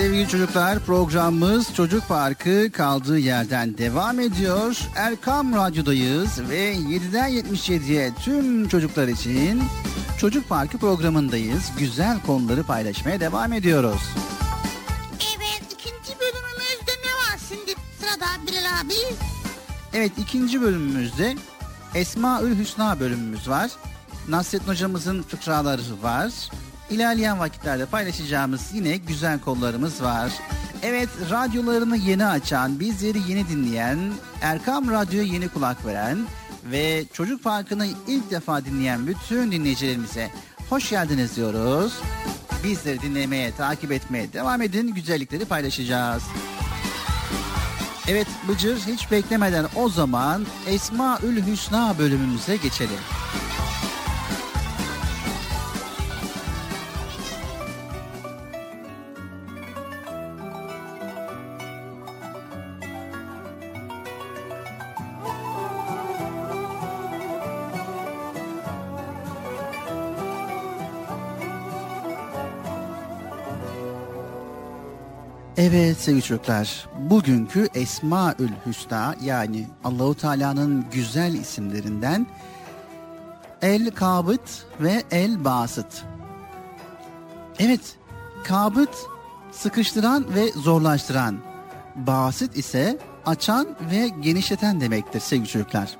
sevgili çocuklar programımız Çocuk Parkı kaldığı yerden devam ediyor. Erkam Radyo'dayız ve 7'den 77'ye tüm çocuklar için Çocuk Parkı programındayız. Güzel konuları paylaşmaya devam ediyoruz. Evet ikinci bölümümüzde ne var şimdi sırada Bilal abi? Evet ikinci bölümümüzde Esmaül Hüsna bölümümüz var. Nasrettin hocamızın fıkraları var. İlerleyen vakitlerde paylaşacağımız yine güzel konularımız var. Evet radyolarını yeni açan, bizleri yeni dinleyen, Erkam Radyo'ya yeni kulak veren ve Çocuk Parkı'nı ilk defa dinleyen bütün dinleyicilerimize hoş geldiniz diyoruz. Bizleri dinlemeye, takip etmeye devam edin. Güzellikleri paylaşacağız. Evet Bıcır hiç beklemeden o zaman Esmaül Hüsna bölümümüze geçelim. Sevgili çocuklar, bugünkü Esmaül Hüsna yani Allahu Teala'nın güzel isimlerinden El Kabıt ve El Basıt. Evet, Kabıt sıkıştıran ve zorlaştıran, Basit ise açan ve genişleten demektir sevgili çocuklar.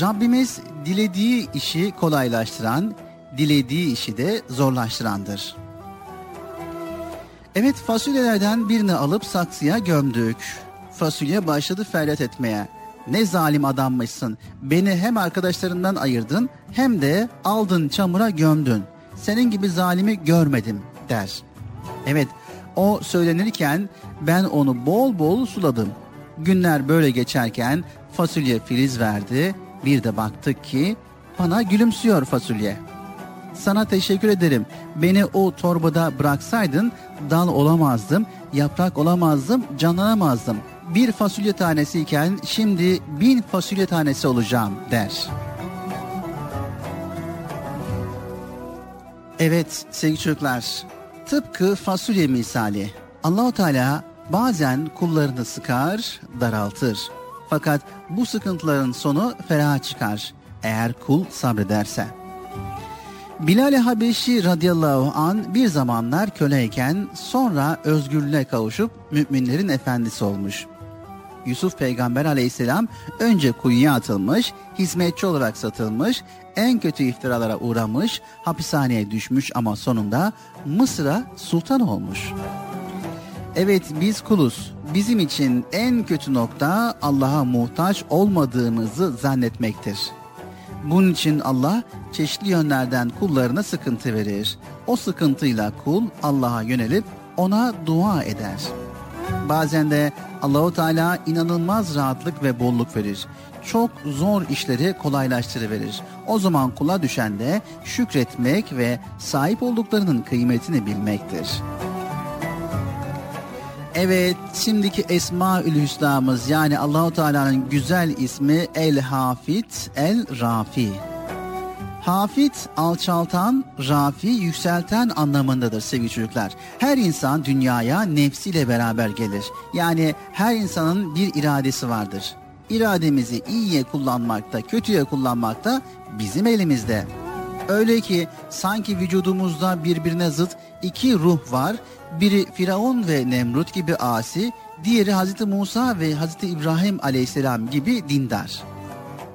Rabbimiz dilediği işi kolaylaştıran, dilediği işi de zorlaştırandır. Evet fasulyelerden birini alıp saksıya gömdük. Fasulye başladı feryat etmeye. Ne zalim adammışsın. Beni hem arkadaşlarından ayırdın hem de aldın çamura gömdün. Senin gibi zalimi görmedim der. Evet o söylenirken ben onu bol bol suladım. Günler böyle geçerken fasulye filiz verdi. Bir de baktık ki bana gülümsüyor fasulye. Sana teşekkür ederim. Beni o torbada bıraksaydın dal olamazdım, yaprak olamazdım, canlanamazdım. Bir fasulye tanesiyken şimdi bin fasulye tanesi olacağım der. Evet sevgili çocuklar, tıpkı fasulye misali Allahu Teala bazen kullarını sıkar, daraltır. Fakat bu sıkıntıların sonu ferah çıkar eğer kul sabrederse. Bilal-i Habeşi radıyallahu an bir zamanlar köleyken sonra özgürlüğe kavuşup müminlerin efendisi olmuş. Yusuf peygamber aleyhisselam önce kuyuya atılmış, hizmetçi olarak satılmış, en kötü iftiralara uğramış, hapishaneye düşmüş ama sonunda Mısır'a sultan olmuş. Evet biz kuluz. Bizim için en kötü nokta Allah'a muhtaç olmadığımızı zannetmektir.'' Bunun için Allah çeşitli yönlerden kullarına sıkıntı verir. O sıkıntıyla kul Allah'a yönelip ona dua eder. Bazen de Allahu Teala inanılmaz rahatlık ve bolluk verir. Çok zor işleri kolaylaştırıverir. O zaman kula düşen de şükretmek ve sahip olduklarının kıymetini bilmektir.'' Evet, şimdiki Esmaül Hüsna'mız yani Allahu Teala'nın güzel ismi El Hafit El Rafi. Hafit alçaltan, rafi yükselten anlamındadır sevgili çocuklar. Her insan dünyaya nefsiyle beraber gelir. Yani her insanın bir iradesi vardır. İrademizi iyiye kullanmakta, kötüye kullanmakta bizim elimizde. Öyle ki sanki vücudumuzda birbirine zıt iki ruh var biri Firavun ve Nemrut gibi asi, diğeri Hazreti Musa ve Hazreti İbrahim aleyhisselam gibi dindar.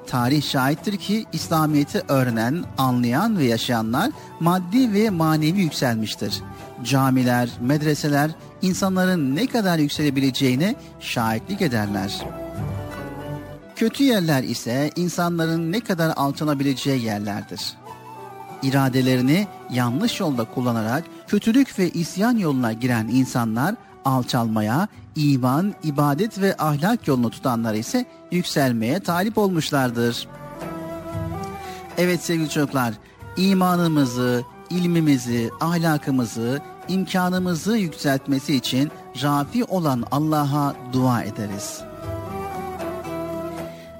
Tarih şahittir ki İslamiyet'i öğrenen, anlayan ve yaşayanlar maddi ve manevi yükselmiştir. Camiler, medreseler insanların ne kadar yükselebileceğine şahitlik ederler. Kötü yerler ise insanların ne kadar alçalabileceği yerlerdir iradelerini yanlış yolda kullanarak kötülük ve isyan yoluna giren insanlar alçalmaya, iman, ibadet ve ahlak yolunu tutanlar ise yükselmeye talip olmuşlardır. Evet sevgili çocuklar, imanımızı, ilmimizi, ahlakımızı, imkanımızı yükseltmesi için rafi olan Allah'a dua ederiz.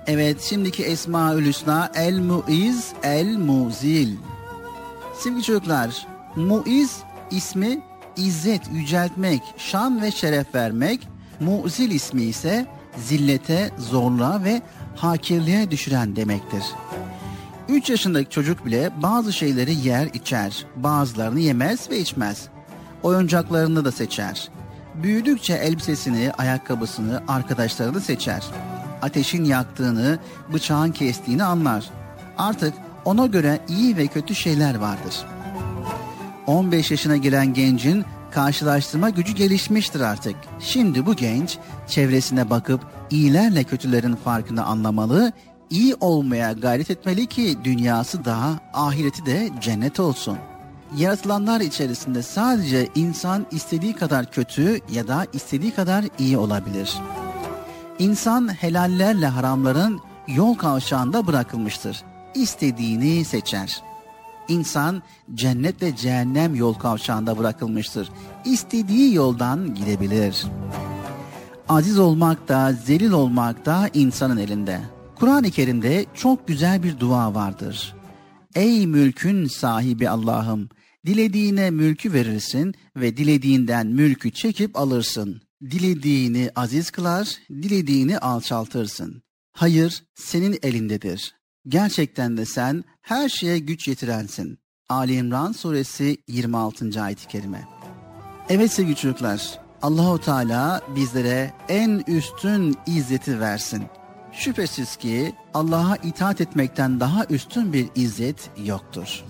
Evet şimdiki Esmaül Hüsna El Muiz El Muzil. Sevgili çocuklar, Muiz ismi izzet, yüceltmek, şan ve şeref vermek. Muzil ismi ise zillete, zorluğa ve hakirliğe düşüren demektir. 3 yaşındaki çocuk bile bazı şeyleri yer içer, bazılarını yemez ve içmez. Oyuncaklarını da seçer. Büyüdükçe elbisesini, ayakkabısını, arkadaşlarını seçer. Ateşin yaktığını, bıçağın kestiğini anlar. Artık ona göre iyi ve kötü şeyler vardır. 15 yaşına gelen gencin karşılaştırma gücü gelişmiştir artık. Şimdi bu genç çevresine bakıp iyilerle kötülerin farkını anlamalı, iyi olmaya gayret etmeli ki dünyası daha ahireti de cennet olsun. Yaratılanlar içerisinde sadece insan istediği kadar kötü ya da istediği kadar iyi olabilir. İnsan helallerle haramların yol kavşağında bırakılmıştır. İstediğini seçer. İnsan cennet ve cehennem yol kavşağında bırakılmıştır. İstediği yoldan gidebilir. Aziz olmak da zelil olmak da insanın elinde. Kur'an-ı Kerim'de çok güzel bir dua vardır. Ey mülkün sahibi Allah'ım, dilediğine mülkü verirsin ve dilediğinden mülkü çekip alırsın. Dilediğini aziz kılar, dilediğini alçaltırsın. Hayır senin elindedir. Gerçekten de sen her şeye güç yetirensin. Ali İmran suresi 26. ayet-i kerime. Evet sevgili çocuklar, Allahu Teala bizlere en üstün izzeti versin. Şüphesiz ki Allah'a itaat etmekten daha üstün bir izzet yoktur.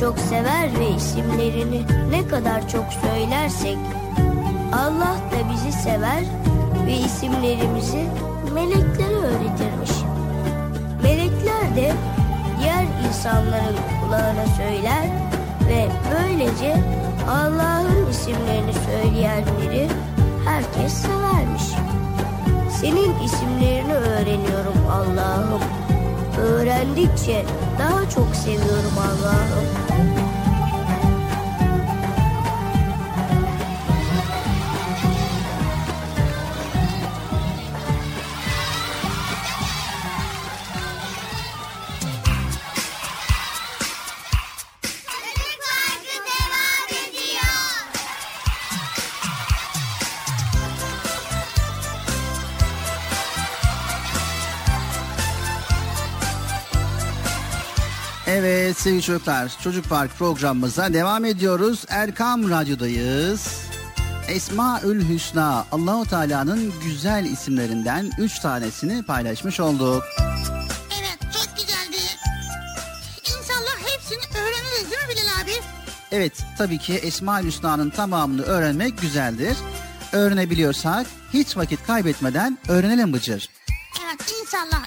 Çok sever ve isimlerini ne kadar çok söylersek Allah da bizi sever ve isimlerimizi meleklere öğretirmiş. Melekler de diğer insanların kulağına söyler ve böylece Allah'ın isimlerini söyleyenleri herkes severmiş. Senin isimlerini öğreniyorum Allah'ım. Öğrendikçe daha çok seviyorum Allah'ım. Sevgili çocuklar Çocuk Park programımıza devam ediyoruz. Erkam Radyo'dayız. Esmaül Hüsna Allahu Teala'nın güzel isimlerinden üç tanesini paylaşmış olduk. Evet çok güzeldi. İnşallah hepsini öğreniriz değil mi Bilal abi? Evet tabii ki Esmaül Hüsna'nın tamamını öğrenmek güzeldir. Öğrenebiliyorsak hiç vakit kaybetmeden öğrenelim Bıcır. Evet inşallah.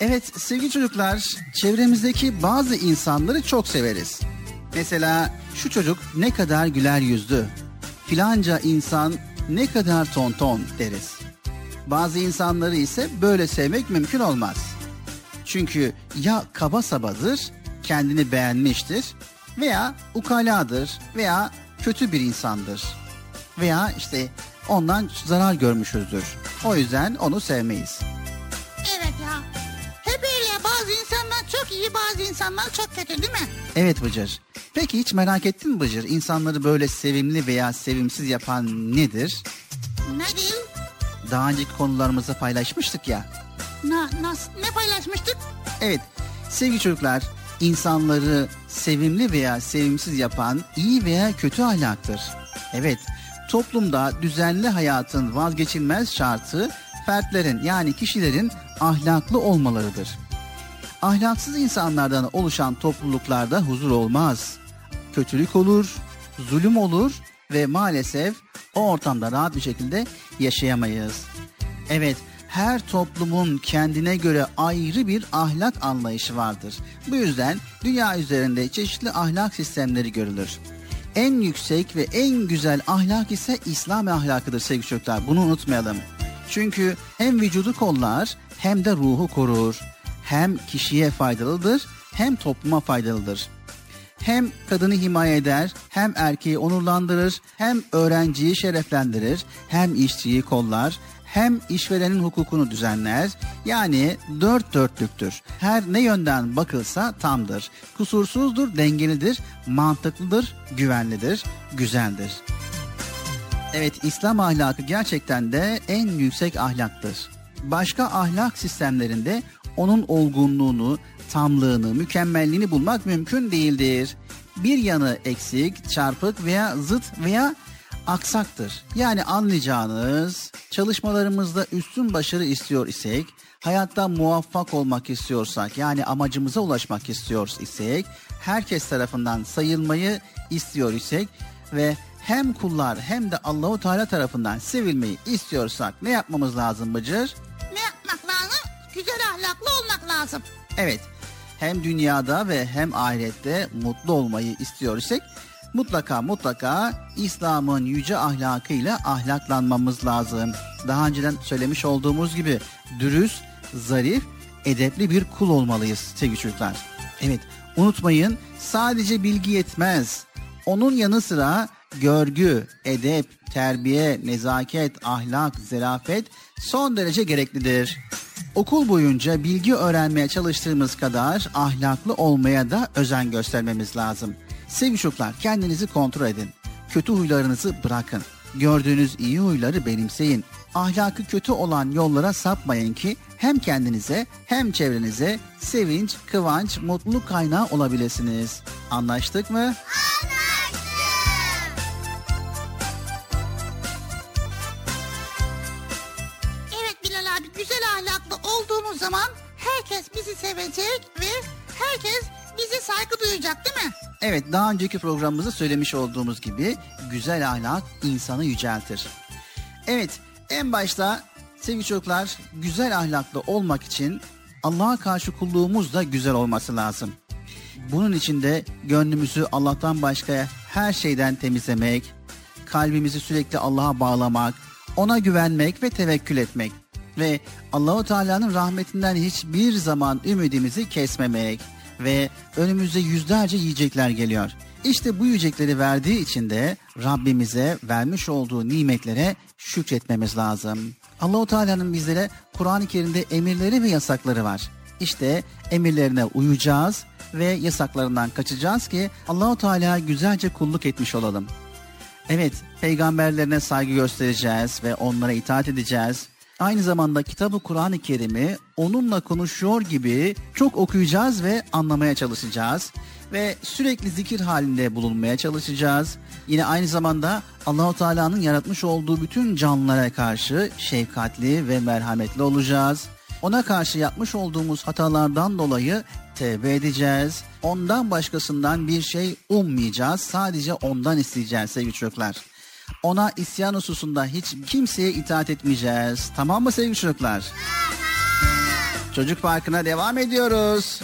Evet sevgili çocuklar çevremizdeki bazı insanları çok severiz. Mesela şu çocuk ne kadar güler yüzlü. Filanca insan ne kadar tonton deriz. Bazı insanları ise böyle sevmek mümkün olmaz. Çünkü ya kaba sabadır, kendini beğenmiştir veya ukaladır veya kötü bir insandır. Veya işte ondan zarar görmüşüzdür. O yüzden onu sevmeyiz. Çok iyi bazı insanlar çok kötü değil mi? Evet Bıcır. Peki hiç merak ettin mi Bıcır? İnsanları böyle sevimli veya sevimsiz yapan nedir? Ne değil? Daha önceki konularımızda paylaşmıştık ya. Na, nas, ne paylaşmıştık? Evet sevgili çocuklar insanları sevimli veya sevimsiz yapan iyi veya kötü ahlaktır. Evet toplumda düzenli hayatın vazgeçilmez şartı fertlerin yani kişilerin ahlaklı olmalarıdır. Ahlaksız insanlardan oluşan topluluklarda huzur olmaz. Kötülük olur, zulüm olur ve maalesef o ortamda rahat bir şekilde yaşayamayız. Evet, her toplumun kendine göre ayrı bir ahlak anlayışı vardır. Bu yüzden dünya üzerinde çeşitli ahlak sistemleri görülür. En yüksek ve en güzel ahlak ise İslam ahlakıdır sevgili çocuklar. Bunu unutmayalım. Çünkü hem vücudu kollar hem de ruhu korur. Hem kişiye faydalıdır hem topluma faydalıdır. Hem kadını himaye eder, hem erkeği onurlandırır, hem öğrenciyi şereflendirir, hem işçiyi kollar, hem işverenin hukukunu düzenler. Yani dört dörtlüktür. Her ne yönden bakılsa tamdır. Kusursuzdur, dengelidir, mantıklıdır, güvenlidir, güzeldir. Evet İslam ahlakı gerçekten de en yüksek ahlaktır. Başka ahlak sistemlerinde onun olgunluğunu, tamlığını, mükemmelliğini bulmak mümkün değildir. Bir yanı eksik, çarpık veya zıt veya aksaktır. Yani anlayacağınız çalışmalarımızda üstün başarı istiyor isek, hayatta muvaffak olmak istiyorsak yani amacımıza ulaşmak istiyor isek, herkes tarafından sayılmayı istiyor isek ve hem kullar hem de Allahu Teala tarafından sevilmeyi istiyorsak ne yapmamız lazım Bıcır? Güzel ahlaklı olmak lazım. Evet. Hem dünyada ve hem ahirette mutlu olmayı istiyor isek mutlaka mutlaka İslam'ın yüce ahlakıyla ahlaklanmamız lazım. Daha önceden söylemiş olduğumuz gibi dürüst, zarif, edepli bir kul olmalıyız sevgili çocuklar. Evet unutmayın sadece bilgi yetmez. Onun yanı sıra görgü, edep, terbiye, nezaket, ahlak, zerafet son derece gereklidir. Okul boyunca bilgi öğrenmeye çalıştığımız kadar ahlaklı olmaya da özen göstermemiz lazım. Sevgili çocuklar kendinizi kontrol edin. Kötü huylarınızı bırakın. Gördüğünüz iyi huyları benimseyin. Ahlakı kötü olan yollara sapmayın ki hem kendinize hem çevrenize sevinç, kıvanç, mutluluk kaynağı olabilirsiniz. Anlaştık mı? Evet zaman herkes bizi sevecek ve herkes bize saygı duyacak değil mi? Evet daha önceki programımızda söylemiş olduğumuz gibi güzel ahlak insanı yüceltir. Evet en başta sevgili çocuklar güzel ahlaklı olmak için Allah'a karşı kulluğumuz da güzel olması lazım. Bunun için de gönlümüzü Allah'tan başka her şeyden temizlemek, kalbimizi sürekli Allah'a bağlamak, ona güvenmek ve tevekkül etmek ve Allahu Teala'nın rahmetinden hiçbir zaman ümidimizi kesmemek ve önümüzde yüzlerce yiyecekler geliyor. İşte bu yiyecekleri verdiği için de Rabbimize vermiş olduğu nimetlere şükretmemiz lazım. Allahu Teala'nın bizlere Kur'an-ı Kerim'de emirleri ve yasakları var. İşte emirlerine uyacağız ve yasaklarından kaçacağız ki Allahu Teala güzelce kulluk etmiş olalım. Evet, peygamberlerine saygı göstereceğiz ve onlara itaat edeceğiz. Aynı zamanda kitabı Kur'an-ı Kerim'i onunla konuşuyor gibi çok okuyacağız ve anlamaya çalışacağız. Ve sürekli zikir halinde bulunmaya çalışacağız. Yine aynı zamanda Allahu Teala'nın yaratmış olduğu bütün canlılara karşı şefkatli ve merhametli olacağız. Ona karşı yapmış olduğumuz hatalardan dolayı tevbe edeceğiz. Ondan başkasından bir şey ummayacağız. Sadece ondan isteyeceğiz sevgili çocuklar. Ona isyan hususunda hiç kimseye itaat etmeyeceğiz. Tamam mı sevgili çocuklar? Çocuk Parkı'na devam ediyoruz.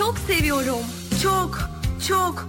çok seviyorum. Çok, çok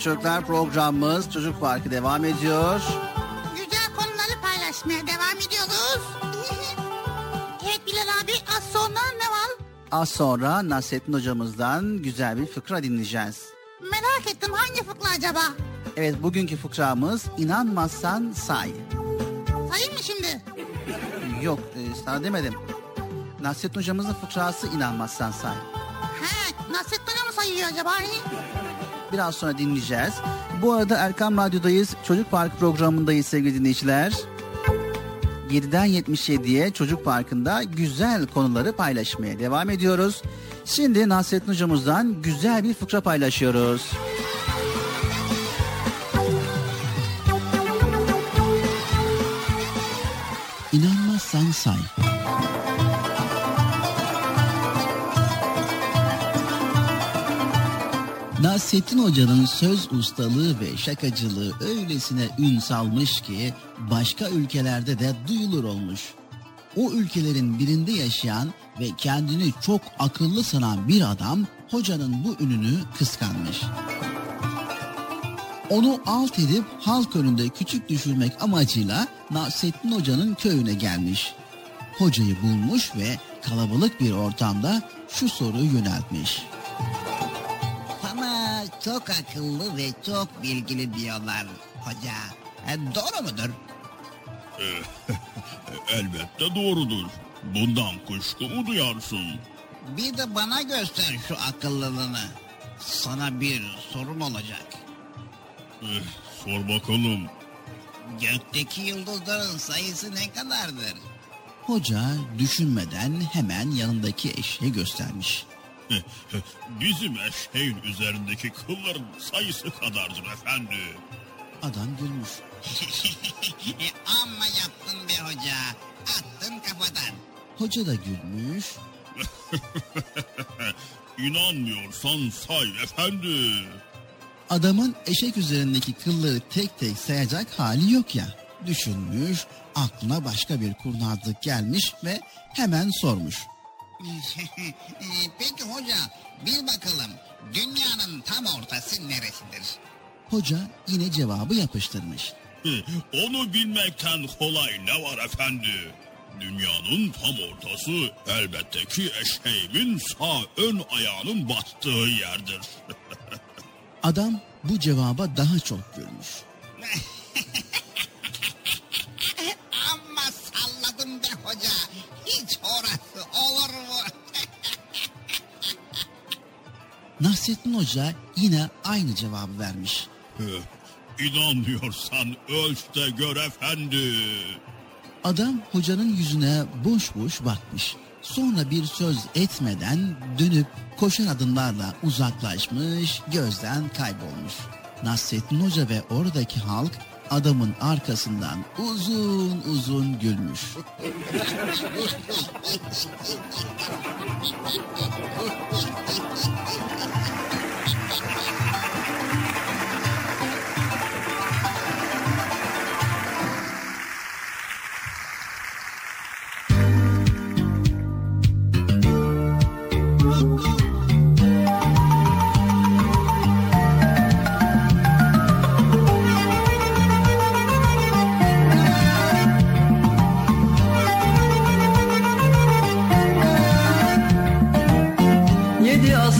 sevgili çocuklar programımız Çocuk Parkı devam ediyor. Güzel konuları paylaşmaya devam ediyoruz. [LAUGHS] evet Bilal abi az sonra ne var? Az sonra Nasrettin hocamızdan güzel bir fıkra dinleyeceğiz. Merak ettim hangi fıkra acaba? Evet bugünkü fıkramız inanmazsan say. Sayayım mı şimdi? Yok e, sana demedim. Nasrettin hocamızın fıkrası inanmazsan say. He, Nasrettin Hoca mı sayıyor acaba? Biraz sonra dinleyeceğiz. Bu arada Erkam Radyo'dayız. Çocuk Parkı programındayız sevgili dinleyiciler. 7'den 77'ye Çocuk Parkı'nda güzel konuları paylaşmaya devam ediyoruz. Şimdi Nasrettin hocamızdan güzel bir fıkra paylaşıyoruz. İnanmazsan say. Nasrettin Hoca'nın söz ustalığı ve şakacılığı öylesine ün salmış ki başka ülkelerde de duyulur olmuş. O ülkelerin birinde yaşayan ve kendini çok akıllı sanan bir adam hocanın bu ününü kıskanmış. Onu alt edip halk önünde küçük düşürmek amacıyla Nasrettin Hoca'nın köyüne gelmiş. Hocayı bulmuş ve kalabalık bir ortamda şu soruyu yöneltmiş. Çok akıllı ve çok bilgili diyorlar hoca. E, doğru mudur? [LAUGHS] Elbette doğrudur. Bundan kuşku mu duyarsın? Bir de bana göster şu akıllılığını. Sana bir sorum olacak. Eh, sor bakalım. Gökteki yıldızların sayısı ne kadardır? Hoca düşünmeden hemen yanındaki eşeği göstermiş. [LAUGHS] Bizim eşeğin üzerindeki kılların sayısı kadardır efendi. Adam gülmüş. [LAUGHS] E, Amma yaptın be hoca. Attın kafadan. Hoca da gülmüş. [LAUGHS] İnanmıyorsan say efendi. Adamın eşek üzerindeki kılları tek tek sayacak hali yok ya. Düşünmüş, aklına başka bir kurnazlık gelmiş ve hemen sormuş. [LAUGHS] E, Peki hoca bil bakalım dünyanın tam ortası neresidir? Hoca yine cevabı yapıştırmış. Onu bilmekten kolay ne var efendi? Dünyanın tam ortası elbette ki eşeğimin sağ ön ayağının bastığı yerdir. [LAUGHS] Adam bu cevaba daha çok gülmüş. [LAUGHS] Nasrettin Hoca yine aynı cevabı vermiş. İnanmıyorsan ölç de gör efendi. Adam hocanın yüzüne boş boş bakmış. Sonra bir söz etmeden dönüp koşan adımlarla uzaklaşmış, gözden kaybolmuş. Nasrettin Hoca ve oradaki halk adamın arkasından uzun uzun gülmüş. [LAUGHS]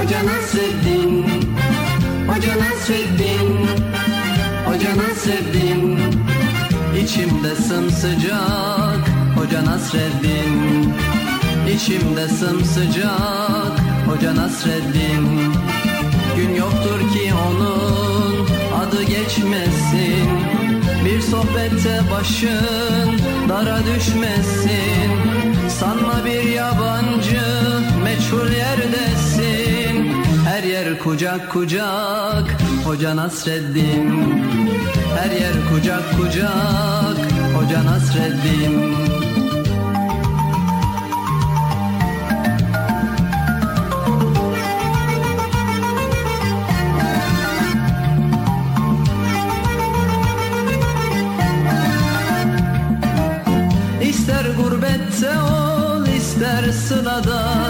Hoca Nasreddin. Hoca Nasreddin. Hoca Nasreddin. İçimde sımsıcak Hoca Nasreddin. İçimde sımsıcak Hoca Nasreddin. Gün yoktur ki onun adı geçmesin. Bir sohbette başın dara düşmesin. Sanma bir yabancı meçhul yerdesin Her yer kucak kucak Hoca Nasreddin. Her yer kucak kucak Hoca Nasreddin. İster gurbette ol ister sılada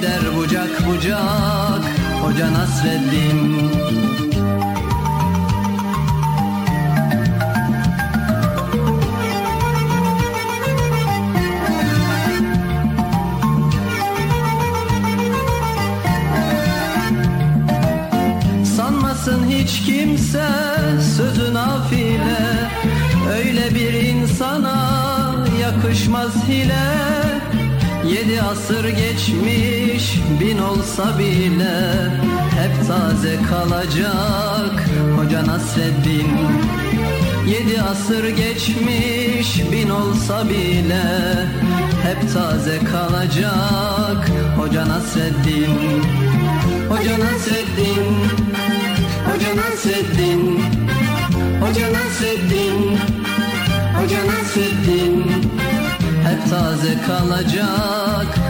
Gider bucak bucak Hoca Nasreddin. Sanmasın hiç kimse sözü nafile. Öyle bir insana yakışmaz hile. Yedi asır geçmiş bin olsa bile Hep taze kalacak Hoca Nasreddin. Yedi asır geçmiş bin olsa bile Hep taze kalacak Hoca Nasreddin. Hoca Nasreddin. Hoca Nasreddin. Hoca Nasreddin. Hoca Nasreddin. Hep taze kalacak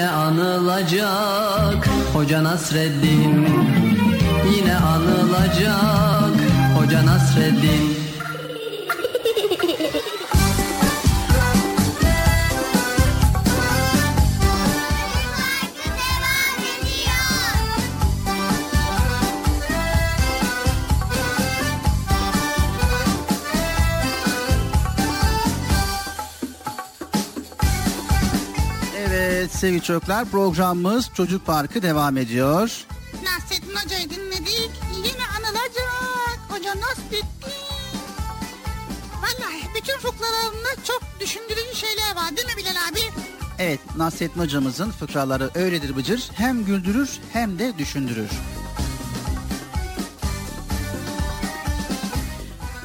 Yine anılacak. Hoca Nasreddin Yine anılacak. Hoca Nasreddin sevgili çocuklar programımız Çocuk Parkı devam ediyor. Nasrettin Hoca'yı dinledik. Yine anılacak. Hoca Nasrettin. Vallahi bütün fıkralarında çok düşündürücü şeyler var değil mi Bilal abi? Evet Nasrettin hocamızın fıkraları öyledir Bıcır. Hem güldürür hem de düşündürür.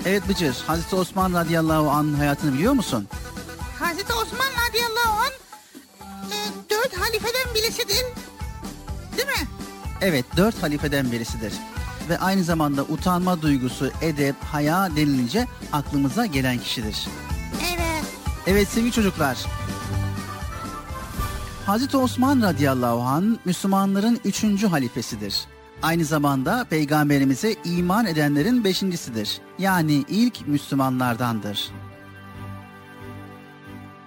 Evet Bıcır, Hazreti Osman radıyallahu anh'ın hayatını biliyor musun? Halifeden birisidir. Değil mi? Evet, dört halifeden birisidir. Ve aynı zamanda utanma duygusu, edep, haya denilince aklımıza gelen kişidir. Evet. Evet sevgili çocuklar. Hazreti Osman radıyallahu an Müslümanların üçüncü halifesidir. Aynı zamanda peygamberimize iman edenlerin beşincisidir. Yani ilk Müslümanlardandır.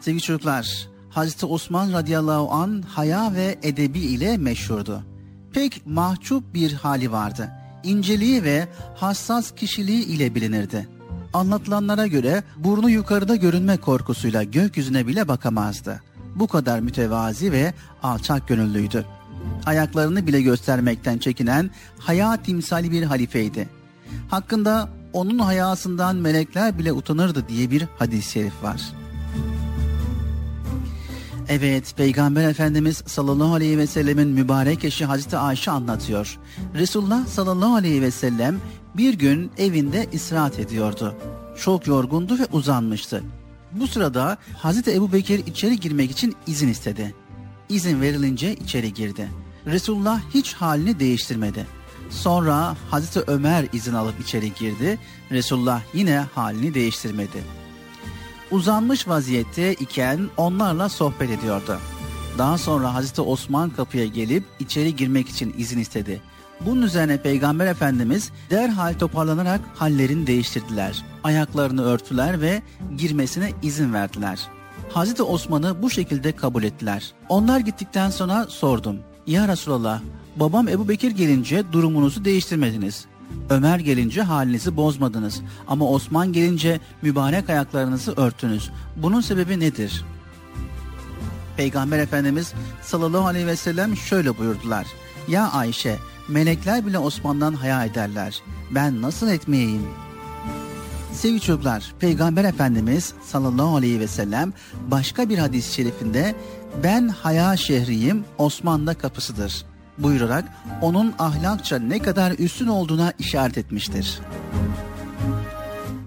Sevgili çocuklar, Hazreti Osman radıyallahu an haya ve edebi ile meşhurdu. Pek mahcup bir hali vardı. İnceliği ve hassas kişiliği ile bilinirdi. Anlatılanlara göre burnu yukarıda görünme korkusuyla gökyüzüne bile bakamazdı. Bu kadar mütevazi ve alçak gönüllüydü. Ayaklarını bile göstermekten çekinen haya timsali bir halifeydi. Hakkında onun hayasından melekler bile utanırdı diye bir hadis-i şerif var. Evet, Peygamber Efendimiz sallallahu aleyhi ve sellemin mübarek eşi Hazreti Ayşe anlatıyor. Resulullah sallallahu aleyhi ve sellem bir gün evinde istirahat ediyordu. Çok yorgundu ve uzanmıştı. Bu sırada Hazreti Ebu Bekir içeri girmek için izin istedi. İzin verilince içeri girdi. Resulullah hiç halini değiştirmedi. Sonra Hazreti Ömer izin alıp içeri girdi. Resulullah yine halini değiştirmedi. Uzanmış vaziyette iken onlarla sohbet ediyordu. Daha sonra Hazreti Osman kapıya gelip içeri girmek için izin istedi. Bunun üzerine Peygamber Efendimiz derhal toparlanarak hallerini değiştirdiler. Ayaklarını örtüler ve girmesine izin verdiler. Hazreti Osman'ı bu şekilde kabul ettiler. Onlar gittikten sonra sordum. Ya Resulallah babam Ebu Bekir gelince durumunuzu değiştirmediniz. Ömer gelince halinizi bozmadınız ama Osman gelince mübarek ayaklarınızı örttünüz. Bunun sebebi nedir? Peygamber Efendimiz sallallahu aleyhi ve sellem şöyle buyurdular. Ya Ayşe, melekler bile Osman'dan haya ederler. Ben nasıl etmeyeyim? Sevgili çocuklar, Peygamber Efendimiz sallallahu aleyhi ve sellem başka bir hadis-i şerifinde ben haya şehriyim, Osman da kapısıdır buyurarak onun ahlakça ne kadar üstün olduğuna işaret etmiştir.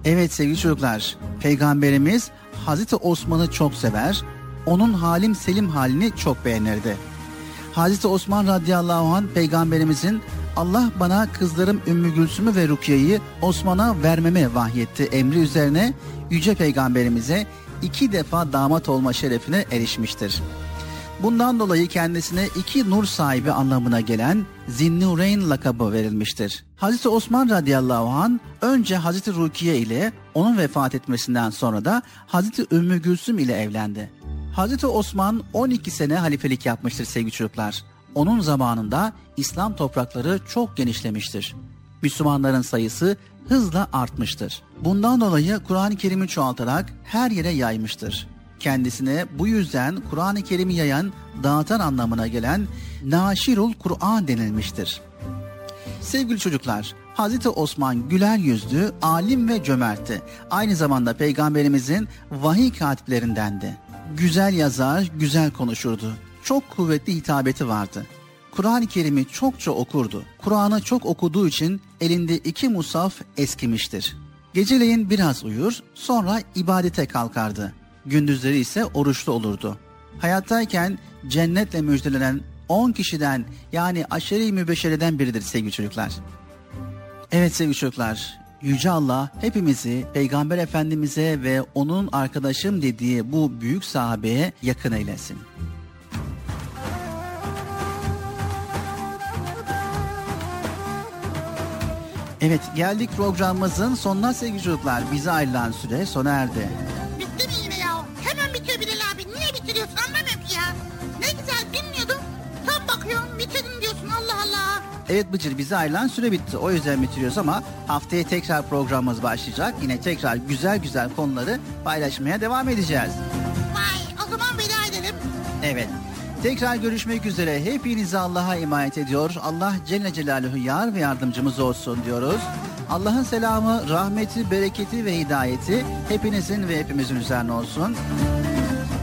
Evet sevgili çocuklar, Peygamberimiz Hazreti Osman'ı çok sever, onun halim selim halini çok beğenirdi. Hazreti Osman radıyallahu anh peygamberimizin Allah bana kızlarım Ümmü Gülsüm'ü ve Rukiye'yi Osman'a vermeme vahyetti emri üzerine Yüce Peygamberimize iki defa damat olma şerefine erişmiştir. Bundan dolayı kendisine iki nur sahibi anlamına gelen Zinnureyn lakabı verilmiştir. Hazreti Osman radıyallahu an önce Hazreti Rukiye ile onun vefat etmesinden sonra da Hazreti Ümmü Gülsüm ile evlendi. Hazreti Osman 12 sene halifelik yapmıştır sevgili çocuklar. Onun zamanında İslam toprakları çok genişlemiştir. Müslümanların sayısı hızla artmıştır. Bundan dolayı Kur'an-ı Kerim'i çoğaltarak her yere yaymıştır. Kendisine bu yüzden Kur'an-ı Kerim'i yayan, dağıtan anlamına gelen Naşirul Kur'an denilmiştir. Sevgili çocuklar, Hazreti Osman güler yüzlü, alim ve cömertti. Aynı zamanda peygamberimizin vahiy katiplerindendi. Güzel yazar, güzel konuşurdu. Çok kuvvetli hitabeti vardı. Kur'an-ı Kerim'i çokça okurdu. Kur'an'ı çok okuduğu için elinde iki musaf eskimiştir. Geceleyin biraz uyur, sonra ibadete kalkardı. Gündüzleri ise oruçlu olurdu. Hayattayken cennetle müjdelenen 10 kişiden yani aşeri mübeşereden biridir sevgili çocuklar. Evet sevgili çocuklar, Yüce Allah hepimizi Peygamber Efendimiz'e ve onun arkadaşım dediği bu büyük sahabeye yakın eylesin. Evet geldik programımızın sonuna sevgili çocuklar. Bize ayrılan süre sona erdi. Hemen bitiyor Bilal abi. Niye bitiriyorsun anlamıyorum ki ya. Ne güzel dinliyordum. Tam bakıyorum bitirdin diyorsun Allah Allah. Evet Bıcır bize ayrılan süre bitti. O yüzden bitiriyoruz ama haftaya tekrar programımız başlayacak. Yine tekrar güzel güzel konuları paylaşmaya devam edeceğiz. Vay o zaman veda edelim. Evet. Tekrar görüşmek üzere. Hepinizi Allah'a emanet ediyor. Allah Celle Celaluhu yar ve yardımcımız olsun diyoruz. Allah'ın selamı, rahmeti, bereketi ve hidayeti hepinizin ve hepimizin üzerine olsun.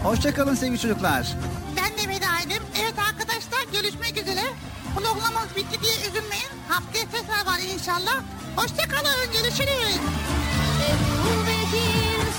Hoşçakalın sevgili çocuklar. Ben de veda edeyim. Evet arkadaşlar görüşmek üzere. Programımız bitti diye üzülmeyin. Haftaya tekrar var inşallah. Hoşçakalın görüşürüz. Ebu Bekir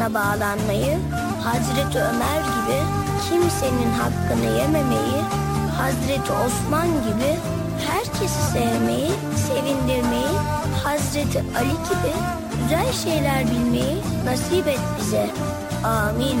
sana bağlanmayı, Hazreti Ömer gibi kimsenin hakkını yememeyi, Hazreti Osman gibi herkesi sevmeyi, sevindirmeyi, Hazreti Ali gibi güzel şeyler bilmeyi nasip et bize. Amin.